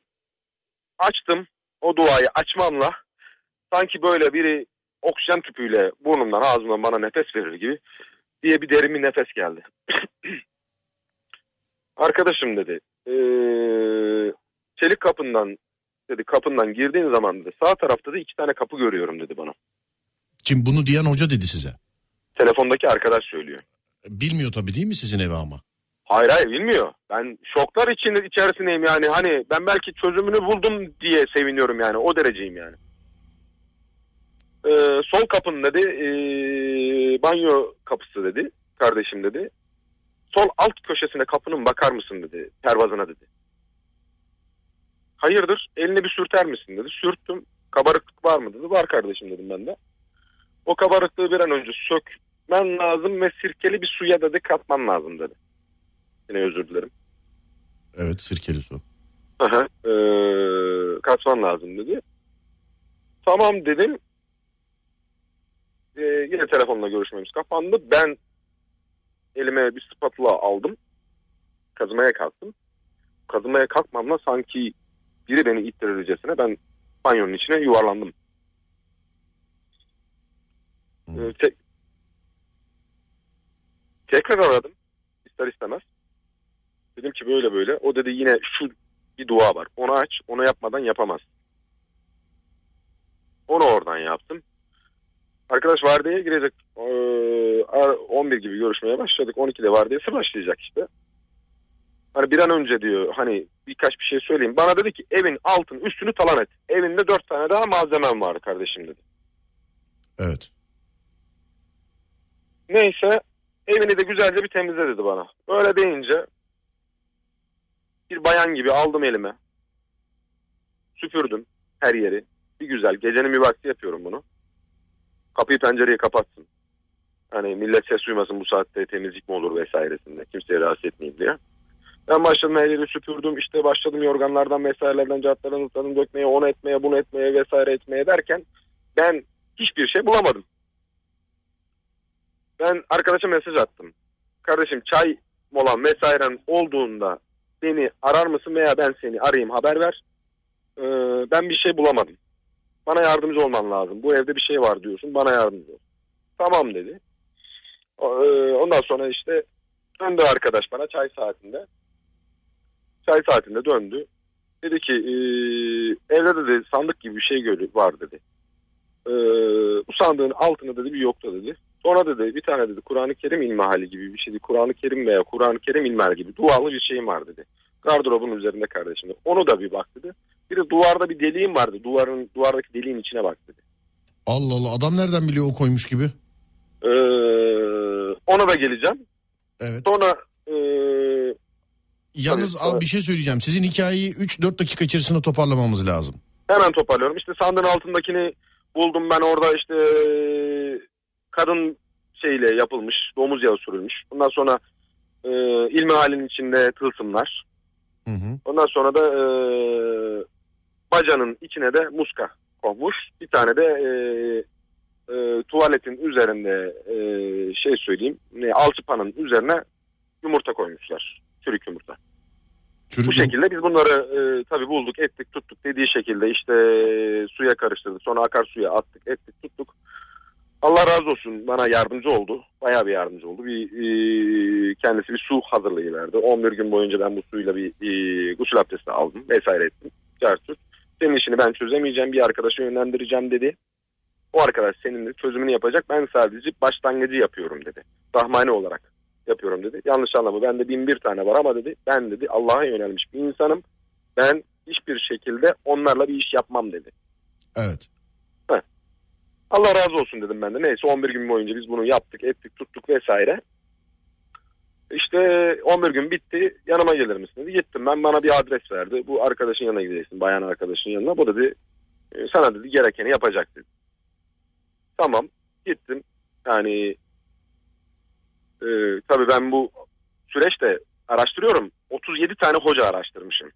açtım. O duayı açmamla sanki böyle biri oksijen tüpüyle burnumdan ağzımdan bana nefes verir gibi diye bir derin bir nefes geldi. Arkadaşım dedi. ee, çelik kapından dedi kapından girdiğin zaman dedi sağ tarafta da iki tane kapı görüyorum dedi bana. Şimdi bunu diyen hoca dedi size. Telefondaki arkadaş söylüyor. Bilmiyor tabii değil mi sizin evi ama? Hayır hayır bilmiyor. Ben şoklar içinde içerisindeyim yani. Hani ben belki çözümünü buldum diye seviniyorum yani. O dereceyim yani. Ee, sol kapın dedi. ee, banyo kapısı dedi. Kardeşim dedi. Sol alt köşesine kapının bakar mısın dedi. Pervazına dedi. Hayırdır elini bir sürter misin dedi. Sürttüm. Kabarıklık var mı dedi. Var kardeşim dedim ben de. O kabarıklığı bir an önce sökmen lazım ve sirkeli bir suya dedi katman lazım dedi. Yine özür dilerim. Evet sirkeli su. Aha, ee, katman lazım dedi. Tamam dedim. Ee, yine telefonla görüşmemiz kapandı. Ben elime bir spatula aldım. Kazımaya kalktım. Kazımaya kalkmamla sanki biri beni ittirircesine ben banyonun içine yuvarlandım. Hı. Ee, te- tekrar aradım. İster istemez. Dedim ki böyle böyle. O dedi yine şu bir dua var. Onu aç. Onu yapmadan yapamaz. Onu oradan yaptım. Arkadaş vardiyaya girecek. Ee, 11 gibi görüşmeye başladık. 12'de vardiyası başlayacak işte. Hani bir an önce diyor hani birkaç bir şey söyleyeyim. Bana dedi ki evin altın üstünü talan et. Evinde dört tane daha malzemem var kardeşim dedi. Evet. Neyse evini de güzelce bir temizle dedi bana. Öyle deyince bir bayan gibi aldım elime. Süpürdüm her yeri. Bir güzel gecenin bir vakti yapıyorum bunu. Kapıyı pencereyi kapatsın. Hani millet ses duymasın bu saatte temizlik mi olur vesairesinde. Kimseye rahatsız etmeyeyim diye. Ben başladım her süpürdüm. işte başladım yorganlardan vesairelerden cartlardan ısladım dökmeye, onu etmeye, bunu etmeye vesaire etmeye derken ben hiçbir şey bulamadım. Ben arkadaşa mesaj attım. Kardeşim çay molan vesairen olduğunda beni arar mısın veya ben seni arayayım haber ver. Ee, ben bir şey bulamadım. Bana yardımcı olman lazım. Bu evde bir şey var diyorsun. Bana yardımcı ol. Tamam dedi. O- e, Ondan sonra işte döndü arkadaş bana çay saatinde. Çay saatinde döndü. Dedi ki e, evde dedi sandık gibi bir şey var dedi. E, bu sandığın altında dedi bir yokta dedi. Sonra dedi bir tane dedi Kur'an-ı Kerim ilmihali gibi bir şeydi. Kur'an-ı Kerim veya Kur'an-ı Kerim ilmihali gibi dualı bir şeyim var dedi. Gardırobun üzerinde kardeşim. Onu da bir bak dedi. Bir de duvarda bir deliğim vardı. Duvarın duvardaki deliğin içine bak dedi. Allah Allah adam nereden biliyor o koymuş gibi? Ee, ona da geleceğim. Evet. Sonra e, Yalnız Tabii, abi bir şey söyleyeceğim. Sizin hikayeyi 3-4 dakika içerisinde toparlamamız lazım. hemen toparlıyorum. İşte sandığın altındakini buldum ben orada işte kadın şeyle yapılmış. Domuz yağı sürülmüş. Ondan sonra e, ilmi halin içinde tılsımlar. Hı hı. Ondan sonra da e, bacanın içine de muska konmuş. Bir tane de e, e, tuvaletin üzerinde e, şey söyleyeyim ne, alçıpanın üzerine yumurta koymuşlar. Çürük yumurta. Çürük Bu şekilde biz bunları e, tabii bulduk, ettik, tuttuk dediği şekilde işte e, suya karıştırdık. Sonra akarsuya attık, ettik, tuttuk. Allah razı olsun bana yardımcı oldu. Bayağı bir yardımcı oldu. Bir e, kendisi bir su hazırlayıverdi. 11 gün boyunca ben bu suyla bir e, gusül abdesti aldım vesaire ettim. Cartürt. Senin işini ben çözemeyeceğim bir arkadaşa yönlendireceğim dedi. O arkadaş senin çözümünü yapacak. Ben sadece başlangıcı yapıyorum dedi. Rahmani olarak yapıyorum dedi. Yanlış anlama bende bin bir tane var ama dedi ben dedi Allah'a yönelmiş bir insanım. Ben hiçbir şekilde onlarla bir iş yapmam dedi. Evet. Allah razı olsun dedim ben de. Neyse 11 gün boyunca biz bunu yaptık, ettik, tuttuk vesaire. İşte 11 gün bitti. Yanıma gelir misin dedi. Gittim ben bana bir adres verdi. Bu arkadaşın yanına gideceksin. Bayan arkadaşın yanına. Bu dedi "E, sana dedi gerekeni yapacak dedi. Tamam gittim. Yani e, tabii ben bu süreçte araştırıyorum. 37 tane hoca araştırmışım.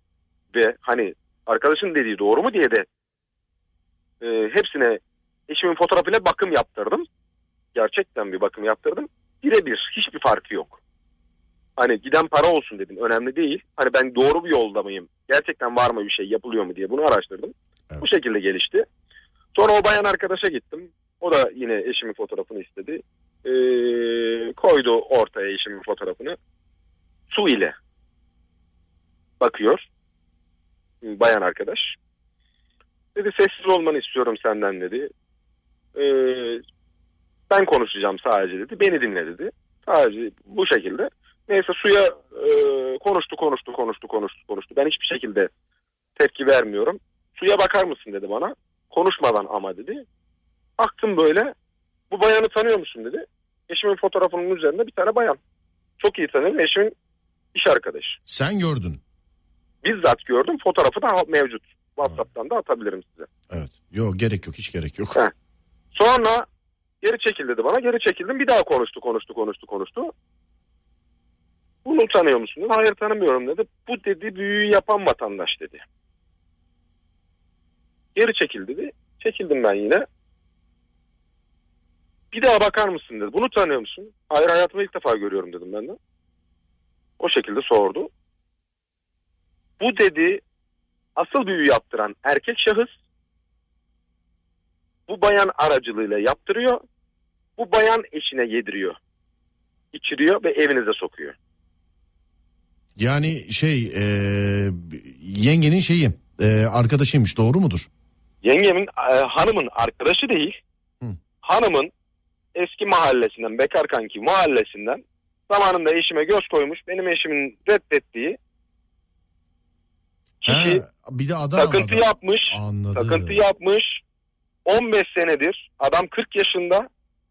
Ve hani arkadaşın dediği doğru mu diye de e, hepsine eşimin fotoğrafıyla bakım yaptırdım. Gerçekten bir bakım yaptırdım. Birebir hiçbir farkı yok. Hani giden para olsun dedim önemli değil. Hani ben doğru bir yolda mıyım? Gerçekten var mı bir şey yapılıyor mu diye bunu araştırdım. Evet. Bu şekilde gelişti. Sonra o bayan arkadaşa gittim. O da yine eşimin fotoğrafını istedi. Ee, koydu ortaya eşimin fotoğrafını. Su ile bakıyor. Bayan arkadaş. Dedi sessiz olmanı istiyorum senden dedi. Ee, ben konuşacağım sadece dedi. Beni dinle dedi. Sadece bu şekilde. Neyse suya e, konuştu konuştu konuştu konuştu konuştu. Ben hiçbir şekilde tepki vermiyorum. Suya bakar mısın dedi bana. Konuşmadan ama dedi. Baktım böyle. Bu bayanı tanıyor musun dedi. Eşimin fotoğrafının üzerinde bir tane bayan. Çok iyi tanıyorum. Eşimin iş arkadaşı. Sen gördün. Bizzat gördüm. Fotoğrafı da mevcut. WhatsApp'tan da atabilirim size. Evet. Yok gerek yok hiç gerek yok. Ha. Sonra geri çekil dedi bana. Geri çekildim. Bir daha konuştu konuştu konuştu konuştu. Bunu tanıyor musun? dedi. Hayır tanımıyorum dedi. Bu dedi büyüyü yapan vatandaş dedi. Geri çekil dedi. Çekildim ben yine. Bir daha bakar mısın dedi. Bunu tanıyor musun? Hayır hayatımda ilk defa görüyorum dedim ben de. O şekilde sordu. Bu dedi asıl büyü yaptıran erkek şahıs bu bayan aracılığıyla yaptırıyor. Bu bayan eşine yediriyor. içiriyor ve evinize sokuyor. Yani şey e, yengenin şeyi e, arkadaşıymış doğru mudur? Yengemin e, hanımın arkadaşı değil. Hı. Hanımın eski mahallesinden, bekar kanki mahallesinden zamanında eşime göz koymuş. Benim eşimin reddettiği kişi Ha, bir de Adana'da. takıntı yapmış. Anladım. Takıntı yapmış. 15 senedir adam 40 yaşında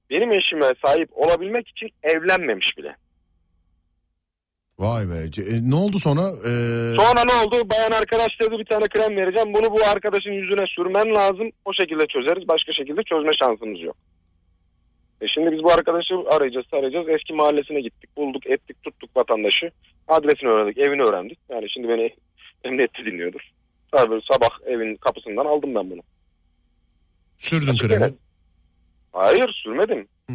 benim eşime sahip olabilmek için evlenmemiş bile. Vay be. E, ne oldu sonra? E, Sonra ne oldu? Bayan arkadaş dedi bir tane krem vereceğim. Bunu bu arkadaşın yüzüne sürmen lazım. O şekilde çözeriz. Başka şekilde çözme şansımız yok. E şimdi biz bu arkadaşı arayacağız, arayacağız. Eski mahallesine gittik, bulduk, ettik, tuttuk vatandaşı. Adresini öğrendik, evini öğrendik. Yani şimdi beni emniyette dinliyordur. Tabii sabah evin kapısından aldım ben bunu. sürdün Açık kremi. Hayır sürmedim. Hı.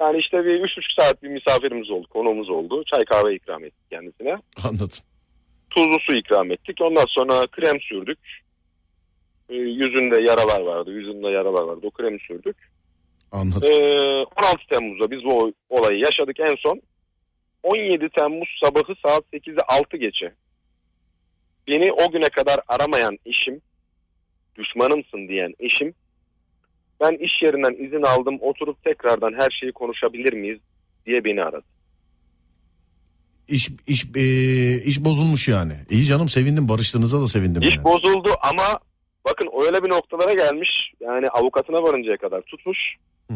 Yani işte bir üç buçuk saat bir misafirimiz oldu, konuğumuz oldu. Çay kahve ikram ettik kendisine. Anladım. Tuzlu su ikram ettik. Ondan sonra krem sürdük. Ee, yüzünde yaralar vardı. Yüzünde yaralar vardı. O kremi sürdük. Anladım. Ee, 16 Temmuz'da biz bu olayı yaşadık en son. 17 Temmuz sabahı saat 8'e 6 geçe. Beni o güne kadar aramayan eşim, düşmanımsın diyen eşim, ben iş yerinden izin aldım, oturup tekrardan her şeyi konuşabilir miyiz diye beni aradı. İş iş e, iş bozulmuş yani. İyi canım sevindim barıştığınıza da sevindim. İş yani. bozuldu ama bakın öyle bir noktalara gelmiş. Yani avukatına varıncaya kadar tutmuş. Hı.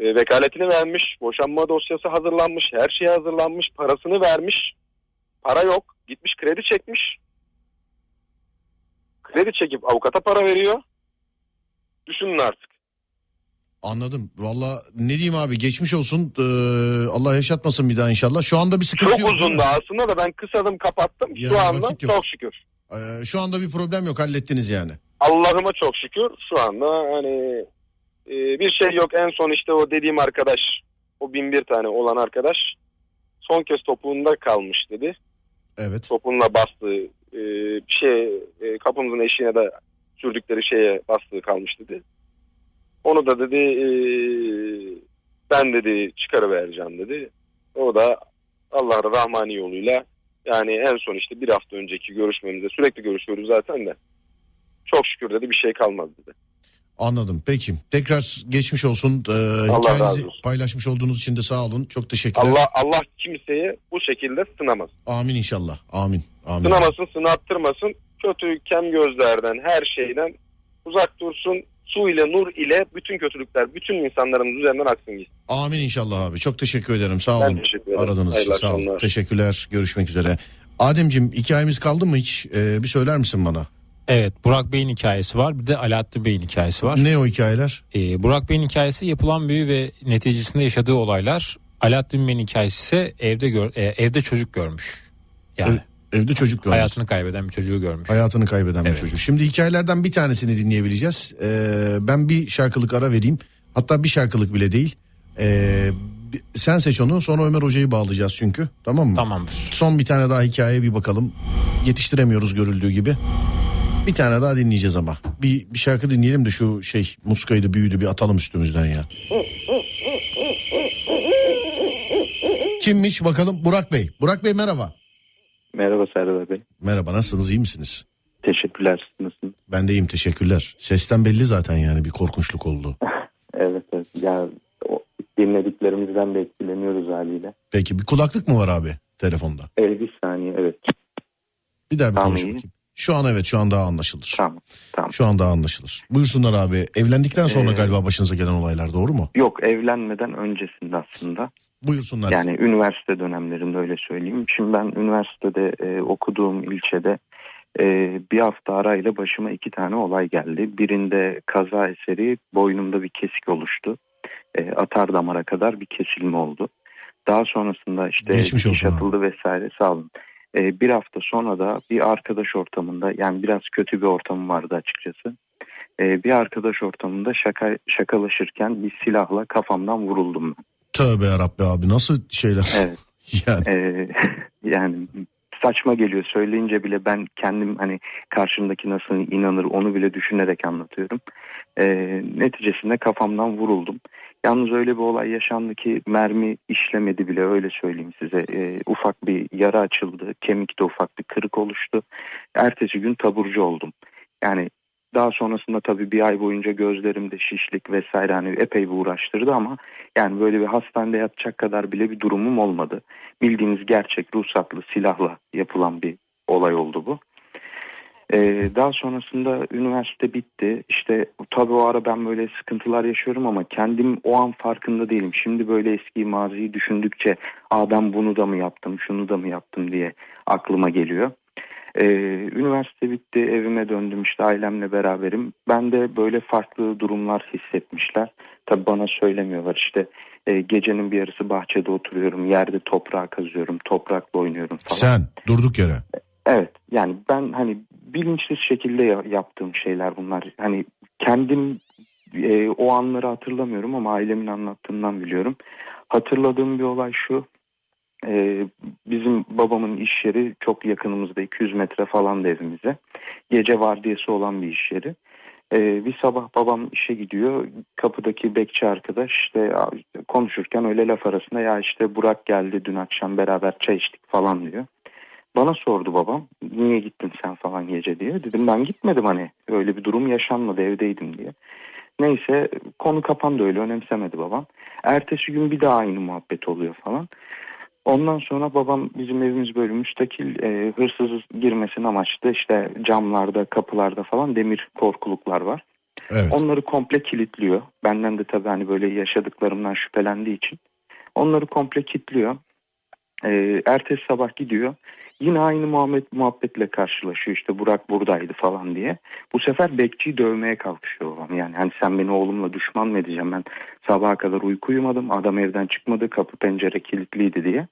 E, vekaletini vermiş. Boşanma dosyası hazırlanmış. Her şey hazırlanmış. Parasını vermiş. Para yok. Gitmiş kredi çekmiş. Kredi çekip avukata para veriyor. Düşünün artık. Anladım. Valla ne diyeyim abi geçmiş olsun. Ee, Allah yaşatmasın bir daha inşallah. Şu anda bir sıkıntı Çok yok. değil uzundu aslında da ben kısadım kapattım. Yani Şu anda çok şükür. Ee, şu anda bir problem yok hallettiniz yani. Allah'ıma çok şükür şu anda hani e, bir şey yok. En son işte o dediğim arkadaş o bin bir tane olan arkadaş son kez topuğunda kalmış dedi. Evet. Topuğunla bastığı e, bir şey e, kapımızın eşiğine de sürdükleri şeye bastığı kalmış dedi. Onu da dedi e, ben dedi çıkarıvereceğim dedi. O da Allah'ın rahmani yoluyla yani en son işte bir hafta önceki görüşmemizde sürekli görüşüyoruz zaten de. Çok şükür dedi bir şey kalmadı dedi. Anladım. Peki. Tekrar geçmiş olsun. Ee, razı hikayenizi olsun. paylaşmış olduğunuz için de sağ olun. Çok teşekkürler. Allah Allah kimseyi bu şekilde sınamaz. Amin inşallah. Amin. Amin. Sınamasın, sınattırmasın. Kötü kem gözlerden, her şeyden uzak dursun. Su ile, nur ile bütün kötülükler, bütün insanların üzerinden aksın gitsin. Amin inşallah abi. Çok teşekkür ederim. Sağ Ben olun. teşekkür ederim. Aradığınız için sağ olun. Teşekkürler. Görüşmek üzere. Ademcim hikayemiz kaldı mı hiç? Ee, bir söyler misin bana? Evet Burak Bey'in hikayesi var bir de Alaaddin Bey'in hikayesi var. Ne o hikayeler? Ee, Burak Bey'in hikayesi yapılan büyü ve neticesinde yaşadığı olaylar. Alaaddin Bey'in hikayesi ise evde gör, e, evde çocuk görmüş. Yani Evde çocuk görmüş. hayatını kaybeden bir çocuğu görmüş. Hayatını kaybeden bir Evet. çocuk. Şimdi hikayelerden bir tanesini dinleyebileceğiz. Ee, ben bir şarkılık ara vereyim. Hatta bir şarkılık bile değil. Ee, sen seç onu sonra Ömer Hoca'yı bağlayacağız çünkü. Tamam mı? Tamamdır. Son bir tane daha hikayeye bir bakalım. Yetiştiremiyoruz görüldüğü gibi. Bir tane daha dinleyeceğiz ama. Bir, bir şarkı dinleyelim de şu şey muskaydı büyüdü bir atalım üstümüzden ya. Kimmiş bakalım Burak Bey. Burak Bey merhaba. Merhaba Serdar Bey. Merhaba nasılsınız iyi misiniz? Teşekkürler. Nasılsın? Ben de iyiyim teşekkürler. Sesten belli zaten yani bir korkunçluk oldu. Evet, evet. Ya o, dinlediklerimizden de etkileniyoruz haliyle. Peki bir kulaklık mı var abi telefonda? Evet, bir saniye. Evet. Bir daha bir Tamam, konuş bakayım. Şu an evet şu an daha anlaşılır. Tamam. Tamam. Şu an daha anlaşılır. Buyursunlar abi. Evlendikten sonra Ee, galiba başınıza gelen olaylar doğru mu? Yok evlenmeden öncesinde aslında. Buyursunlar. Yani üniversite dönemlerinde öyle söyleyeyim. Şimdi ben üniversitede e, okuduğum ilçede e, bir hafta arayla başıma iki tane olay geldi. Birinde kaza eseri boynumda bir kesik oluştu. E, atar damara kadar bir kesilme oldu. Daha sonrasında işte Geçmiş abi. atıldı vesaire sağ olun. E, bir hafta sonra da bir arkadaş ortamında yani biraz kötü bir ortamım vardı açıkçası. E, bir arkadaş ortamında şaka şakalaşırken bir silahla kafamdan vuruldum ben. Tövbe yarabbi abi nasıl şeyler? Evet. yani Ee, yani saçma geliyor söyleyince bile ben kendim hani karşımdaki nasıl inanır onu bile düşünerek anlatıyorum. Ee, neticesinde kafamdan vuruldum. Yalnız öyle bir olay yaşandı ki mermi işlemedi bile öyle söyleyeyim size. Ee, ufak bir yara açıldı, kemikte ufak bir kırık oluştu. Ertesi gün taburcu oldum. Yani daha sonrasında tabii bir ay boyunca gözlerimde şişlik vesaire hani epey bir uğraştırdı ama yani böyle bir hastanede yatacak kadar bile bir durumum olmadı. Bildiğiniz gerçek ruhsatlı silahla yapılan bir olay oldu bu. Ee, daha sonrasında üniversite bitti. İşte tabii o ara ben böyle sıkıntılar yaşıyorum ama kendim o an farkında değilim. Şimdi böyle eski maziyi düşündükçe Aa ben bunu da mı yaptım, şunu da mı yaptım diye aklıma geliyor. Ee, üniversite bitti, evime döndüm işte ailemle beraberim. Ben de böyle farklı durumlar hissetmişler. Tabii bana söylemiyorlar işte e, gecenin bir yarısı bahçede oturuyorum, yerde toprağa kazıyorum, toprakla oynuyorum falan. sen durduk yere. Evet yani ben hani bilinçsiz şekilde ya- yaptığım şeyler bunlar. Hani kendim e, o anları hatırlamıyorum ama ailemin anlattığından biliyorum. Hatırladığım bir olay şu. E, bizim babamın iş yeri çok yakınımızda 200 metre falan da evimize. Gece vardiyası olan bir iş yeri. E, bir sabah babam işe gidiyor. Kapıdaki bekçi arkadaş işte konuşurken öyle laf arasında ya işte Burak geldi dün akşam beraber çay içtik falan diyor. Bana sordu babam niye gittin sen falan gece diye. Dedim ben gitmedim hani öyle bir durum yaşanmadı evdeydim diye. Neyse konu kapandı öyle önemsemedi babam. Ertesi gün bir daha aynı muhabbet oluyor falan. Ondan sonra babam bizim evimiz böyle müstakil e, hırsız girmesin amaçlı işte camlarda kapılarda falan demir korkuluklar var. Evet. Onları komple kilitliyor. Benden de tabii hani böyle yaşadıklarımdan şüphelendiği için. Onları komple kilitliyor. Ee, ertesi sabah gidiyor. Yine aynı muhabbet, muhabbetle karşılaşıyor. İşte Burak buradaydı falan diye. Bu sefer bekçiyi dövmeye kalkışıyor babam. Yani hani sen beni oğlumla düşman mı edeceğim ben sabaha kadar uyku uyumadım. Adam evden çıkmadı kapı pencere kilitliydi diye.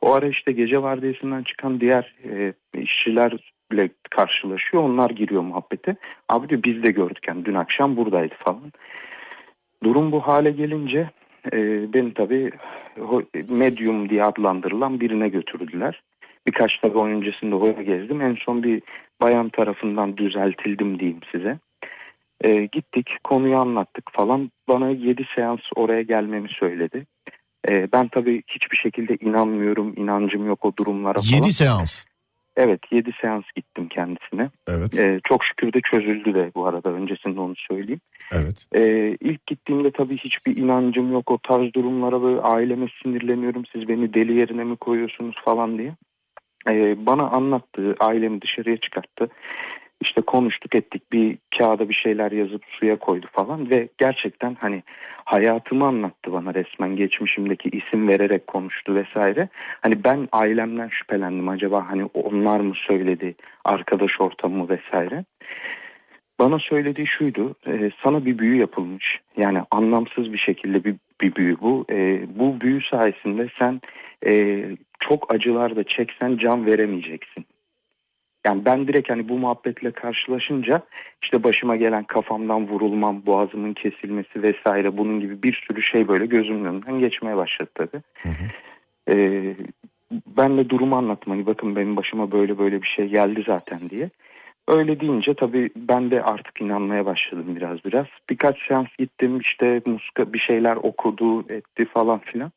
O ara işte gece vardiyasından çıkan diğer e, işçilerle karşılaşıyor. Onlar giriyor muhabbete. Abi diyor biz de gördük yani dün akşam buradaydı falan. Durum bu hale gelince e, beni tabii medyum diye adlandırılan birine götürdüler. Birkaç onun öncesinde hoya gezdim. En son bir bayan tarafından düzeltildim diyeyim size. E, gittik konuyu anlattık falan. Bana 7 seans oraya gelmemi söyledi. E, ben tabii hiçbir şekilde inanmıyorum, inancım yok o durumlara falan. 7 seans. Evet 7 seans gittim kendisine. Evet. E, çok şükür de çözüldü de bu arada öncesinde onu söyleyeyim. Evet. Ee, ilk gittiğimde tabii hiçbir inancım yok o tarz durumlara böyle aileme sinirleniyorum siz beni deli yerine mi koyuyorsunuz falan diye. Ee, bana anlattı ailemi dışarıya çıkarttı işte konuştuk ettik bir kağıda bir şeyler yazıp suya koydu falan ve gerçekten hani hayatımı anlattı bana resmen geçmişimdeki isim vererek konuştu vesaire. Hani ben ailemden şüphelendim acaba hani onlar mı söyledi arkadaş ortamı vesaire. Bana söylediği şuydu, e, sana bir büyü yapılmış. Yani anlamsız bir şekilde bir, bir büyü bu. E, bu büyü sayesinde sen e, çok acılar da çeksen can veremeyeceksin. Yani ben direkt hani bu muhabbetle karşılaşınca işte başıma gelen kafamdan vurulmam, boğazımın kesilmesi vesaire bunun gibi bir sürü şey böyle gözümün önünden geçmeye başladı tabii. Hı hı. Ee, ben de durumu anlattım hani bakın benim başıma böyle böyle bir şey geldi zaten diye. Öyle deyince tabii ben de artık inanmaya başladım biraz biraz. Birkaç seans gittim işte muska bir şeyler okudu etti falan filan.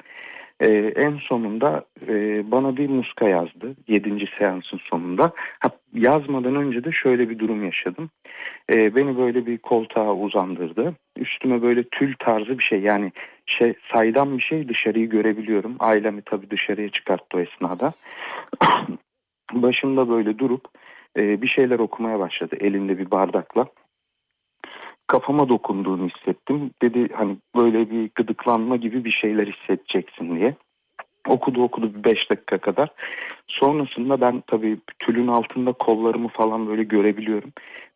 Ee, en sonunda e, bana bir muska yazdı 7. seansın sonunda. Ha, yazmadan önce de şöyle bir durum yaşadım. Ee, beni böyle bir koltuğa uzandırdı. Üstüme böyle tül tarzı bir şey yani şey saydam bir şey dışarıyı görebiliyorum. Ailemi tabii dışarıya çıkarttı o esnada. Başımda böyle durup e, bir şeyler okumaya başladı elinde bir bardakla. Kafama dokunduğunu hissettim. Dedi hani böyle bir gıdıklanma gibi bir şeyler hissedeceksin diye. Okudu okudu bir 5 dakika kadar. Sonrasında ben tabii tülün altında kollarımı falan böyle görebiliyorum.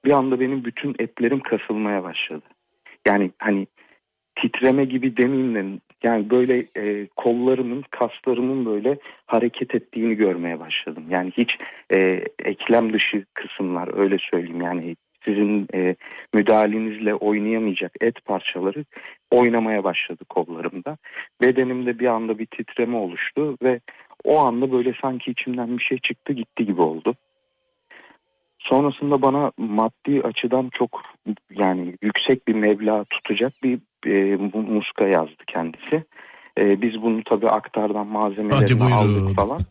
Bir anda benim bütün etlerim kasılmaya başladı. Yani hani titreme gibi demeyeyim de yani böyle e, kollarımın kaslarımın böyle hareket ettiğini görmeye başladım. Yani hiç e, eklem dışı kısımlar öyle söyleyeyim yani sizin e, müdahalenizle oynayamayacak et parçaları oynamaya başladı kollarımda. Bedenimde bir anda bir titreme oluştu ve o anda böyle sanki içimden bir şey çıktı gitti gibi oldu. Sonrasında bana maddi açıdan çok yani yüksek bir meblağ tutacak bir e, mu- muska yazdı kendisi. E, biz bunu tabii aktardan malzemelerini aldık falan.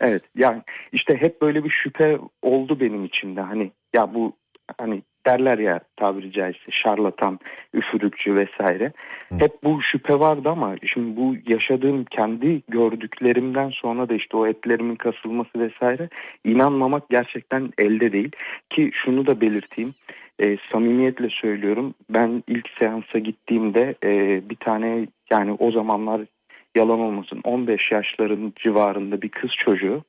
Evet yani işte hep böyle bir şüphe oldu benim içimde. Hani ya bu hani derler ya tabiri caizse şarlatan, üfürükçü vesaire. Hı. Hep bu şüphe vardı ama şimdi bu yaşadığım kendi gördüklerimden sonra da işte o etlerimin kasılması vesaire inanmamak gerçekten elde değil. Ki şunu da belirteyim. E, samimiyetle söylüyorum. Ben ilk seansa gittiğimde e, bir tane yani o zamanlar yalan olmasın 15 yaşların civarında bir kız çocuğu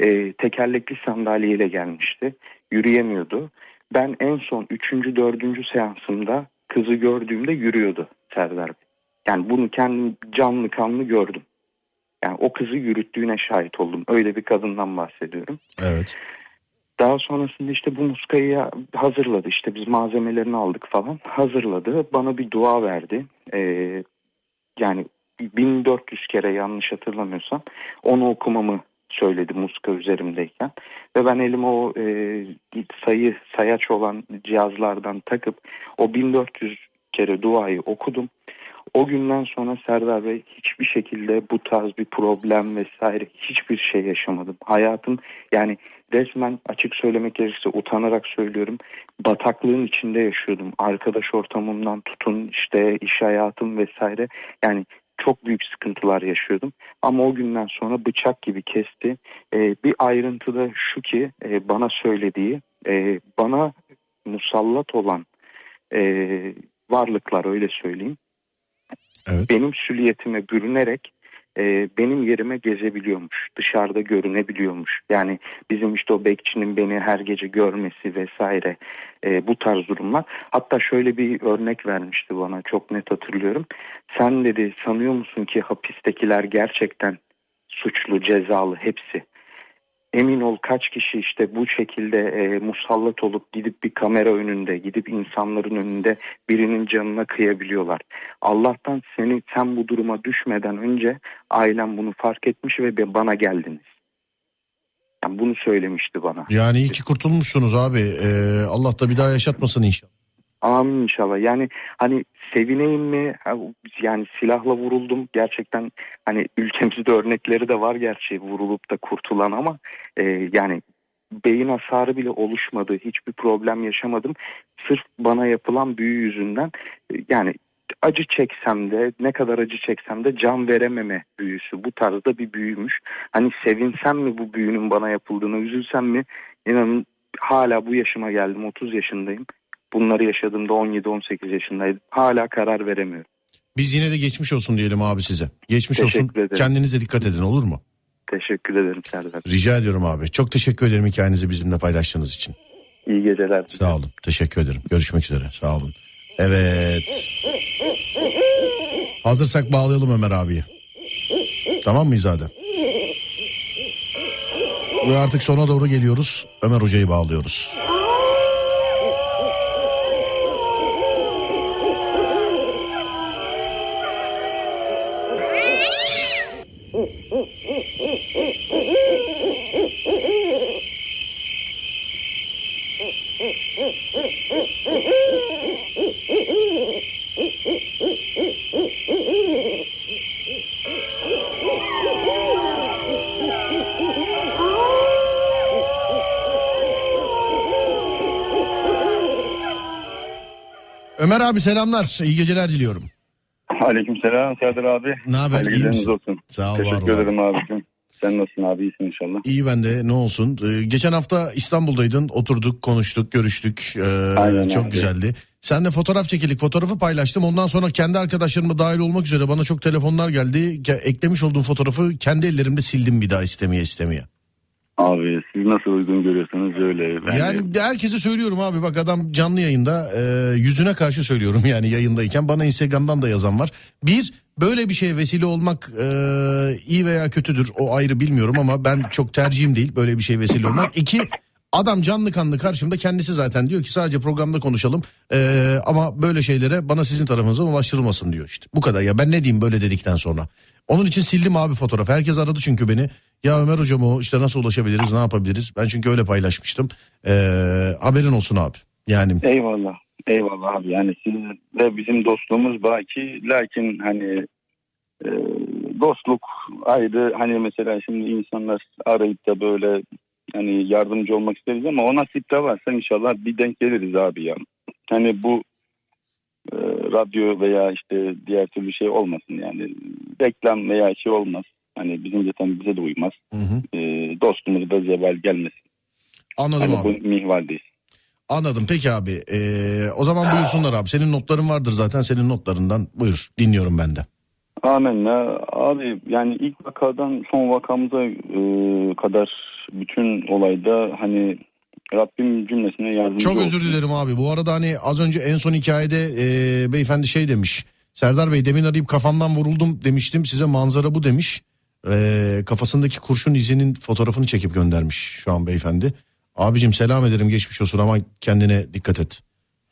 e, tekerlekli sandalyeyle gelmişti. Yürüyemiyordu. Ben en son 3. 4. seansımda kızı gördüğümde yürüyordu Serdar Bey. Yani bunu kendim canlı kanlı gördüm. Yani o kızı yürüttüğüne şahit oldum. Öyle bir kadından bahsediyorum. Evet. Daha sonrasında işte bu muskayı hazırladı. İşte biz malzemelerini aldık falan. Hazırladı. Bana bir dua verdi. Ee, yani 1400 kere yanlış hatırlamıyorsam onu okumamı söyledi muska üzerimdeyken. Ve ben elime o e, sayı sayaç olan cihazlardan takıp o 1400 kere duayı okudum. O günden sonra Serdar Bey hiçbir şekilde bu tarz bir problem vesaire hiçbir şey yaşamadım. Hayatım yani resmen açık söylemek gerekirse utanarak söylüyorum. Bataklığın içinde yaşıyordum. Arkadaş ortamımdan tutun işte iş hayatım vesaire. Yani çok büyük sıkıntılar yaşıyordum. Ama o günden sonra bıçak gibi kesti. Ee, bir ayrıntı da şu ki e, bana söylediği e, bana musallat olan e, varlıklar öyle söyleyeyim. Evet. Benim süliyetime bürünerek e, benim yerime gezebiliyormuş. Dışarıda görünebiliyormuş. Yani bizim işte o bekçinin beni her gece görmesi vesaire e, bu tarz durumlar. Hatta şöyle bir örnek vermişti bana çok net hatırlıyorum. Sen dedi sanıyor musun ki hapistekiler gerçekten suçlu, cezalı hepsi. Emin ol kaç kişi işte bu şekilde e, musallat olup gidip bir kamera önünde, gidip insanların önünde birinin canına kıyabiliyorlar. Allah'tan seni sen bu duruma düşmeden önce ailem bunu fark etmiş ve bana geldiniz. Yani bunu söylemişti bana. Yani iyi ki kurtulmuşsunuz abi. Ee, Allah da bir daha yaşatmasın inşallah. Amin inşallah. Yani hani sevineyim mi? Yani silahla vuruldum. Gerçekten hani ülkemizde örnekleri de var gerçi vurulup da kurtulan ama e, yani beyin hasarı bile oluşmadı. Hiçbir problem yaşamadım. Sırf bana yapılan büyü yüzünden e, yani acı çeksem de ne kadar acı çeksem de can verememe büyüsü bu tarzda bir büyümüş. Hani sevinsem mi bu büyünün bana yapıldığını üzülsem mi inanın hala bu yaşıma geldim 30 yaşındayım. Bunları yaşadığımda 17-18 yaşındaydım. Hala karar veremiyorum. Biz yine de geçmiş olsun diyelim abi size. Geçmiş olsun. Teşekkür ederim. Kendinize dikkat edin olur mu? Teşekkür ederim Serdar. Rica ediyorum abi. Çok teşekkür ederim hikayenizi bizimle paylaştığınız için. İyi geceler. Sağ olun. Teşekkür ederim. Görüşmek üzere. Sağ olun. Evet. Hazırsak bağlayalım Ömer abiyi. Tamam mıyız Adem? Ve artık sona doğru geliyoruz. Ömer hocayı bağlıyoruz. Ömer abi selamlar. İyi geceler diliyorum. Aleyküm selam Serdar abi. Ne haber? İyi misin? olsun. Sağ ol var Teşekkür abi. ederim abicim. Sen nasılsın abi? İyisin inşallah. İyi ben de ne olsun. Ee, geçen hafta İstanbul'daydın. Oturduk, konuştuk, görüştük. Ee, Aynen çok abi. güzeldi. Sen de fotoğraf çekildik. Fotoğrafı paylaştım. Ondan sonra kendi arkadaşlarıma dahil olmak üzere bana çok telefonlar geldi. Eklemiş olduğum fotoğrafı kendi ellerimde sildim bir daha istemeye istemeye. Abi siz nasıl uygun görüyorsanız öyle. Ben de- Yani herkese söylüyorum abi bak adam canlı yayında e, yüzüne karşı söylüyorum yani yayındayken bana Instagram'dan da yazan var. Bir böyle bir şeye vesile olmak e, iyi veya kötüdür o ayrı bilmiyorum ama ben çok tercihim değil böyle bir şeye vesile olmak. İki adam canlı kanlı karşımda kendisi zaten diyor ki sadece programda konuşalım e, ama böyle şeylere bana sizin tarafınızdan ulaştırılmasın diyor işte. Bu kadar ya ben ne diyeyim böyle dedikten sonra. Onun için sildim abi fotoğrafı. Herkes aradı çünkü beni. Ya Ömer hocam o işte nasıl ulaşabiliriz ne yapabiliriz? Ben çünkü öyle paylaşmıştım. Ee, haberin olsun abi. Yani Eyvallah. Eyvallah abi. Yani sizle bizim dostluğumuz baki. Lakin hani e, dostluk ayrı. Hani mesela şimdi insanlar arayıp da böyle hani yardımcı olmak isteriz ama o nasipte varsa inşallah bir denk geliriz abi ya. Hani bu e, radyo veya işte diğer türlü şey olmasın yani. Reklam veya şey olmaz. Hani bizim zaten bize de uymaz. hı hı. E, dostluğumuz da zeval gelmesin. anladım Hani abi. bu mihvaldeyiz. Anladım peki abi. Ee, o zaman buyursunlar abi. Senin notların vardır zaten. Senin notlarından buyur. Dinliyorum ben de. Amenna. Abi yani ilk vakadan son vakamıza e, kadar bütün olayda hani Rabbim cümlesine yardımcı Çok özür dilerim abi. Bu arada hani az önce en son hikayede e, beyefendi şey demiş. Serdar Bey demin arayıp kafamdan vuruldum demiştim. Size manzara bu demiş. E, kafasındaki kurşun izinin fotoğrafını çekip göndermiş şu an beyefendi. Abicim selam ederim geçmiş olsun ama kendine dikkat et.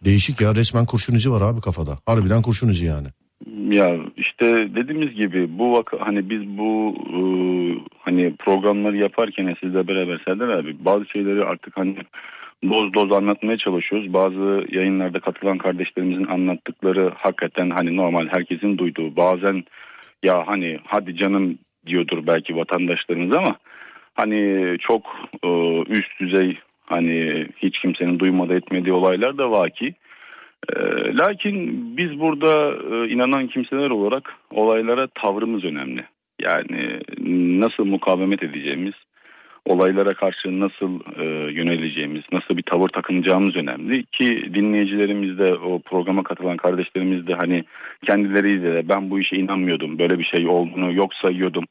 Değişik ya resmen kurşun izi var abi kafada. Harbiden kurşun izi yani. Ya işte dediğimiz gibi bu vaka hani biz bu e, hani programları yaparken sizle beraber Serdar abi bazı şeyleri artık hani doz doz anlatmaya çalışıyoruz. Bazı yayınlarda katılan kardeşlerimizin anlattıkları hakikaten hani normal herkesin duyduğu. Bazen ya hani hadi canım diyordur belki vatandaşlarımız ama hani çok e, üst düzey hani hiç kimsenin duymadığı etmediği olaylar da vaki. E, lakin biz burada e, inanan kimseler olarak olaylara tavrımız önemli. Yani nasıl mukavemet edeceğimiz, olaylara karşı nasıl e, yöneleceğimiz, nasıl bir tavır takınacağımız önemli ki dinleyicilerimiz de o programa katılan kardeşlerimiz de hani kendileriyle de ben bu işe inanmıyordum, böyle bir şey olduğunu yok sayıyordum.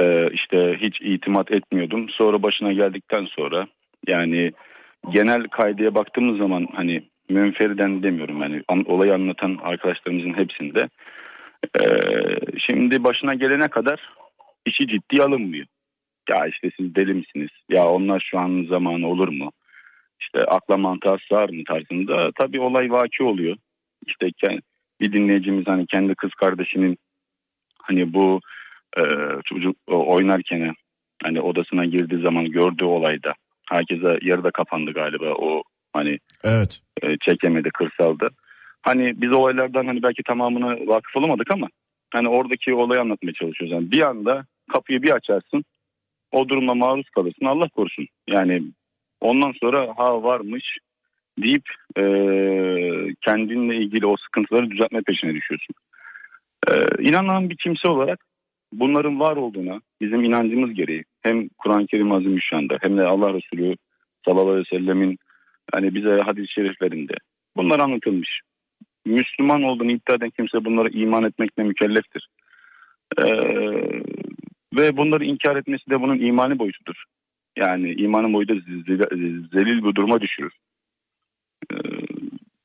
E, işte hiç itimat etmiyordum. Sonra başına geldikten sonra yani genel kaydeye baktığımız zaman hani münferiden demiyorum yani an, olayı anlatan arkadaşlarımızın hepsinde e, şimdi başına gelene kadar işi ciddiye alınmıyor. Ya işte siz deli misiniz? Ya onlar şu an zamanı olur mu? İşte akla mantığa sığar mı tarzında. Tabii olay vaki oluyor. İşte bir dinleyicimiz hani kendi kız kardeşinin hani bu e, çocuk oynarken hani odasına girdiği zaman gördüğü olayda herkese yarıda kapandı galiba o hani Evet. e, çekemedi kırsalda. Hani biz olaylardan hani belki tamamına vakıf olamadık ama hani oradaki olayı anlatmaya çalışıyoruz. Yani bir anda kapıyı bir açarsın o duruma maruz kalırsın Allah korusun. Yani ondan sonra ha varmış deyip e, kendinle ilgili o sıkıntıları düzeltme peşine düşüyorsun. E, inanan bir kimse olarak bunların var olduğuna bizim inancımız gereği hem Kur'an-ı Kerim Azimüşşan'da hem de Allah Resulü sallallahu aleyhi ve sellemin hani bize hadis-i şeriflerinde bunlar anlatılmış. Müslüman olduğunu iddia eden kimse bunlara iman etmekle mükelleftir. Ee, ve bunları inkar etmesi de bunun imani boyutudur. Yani imanın boyutu zel- zelil bir duruma düşürür. Ee,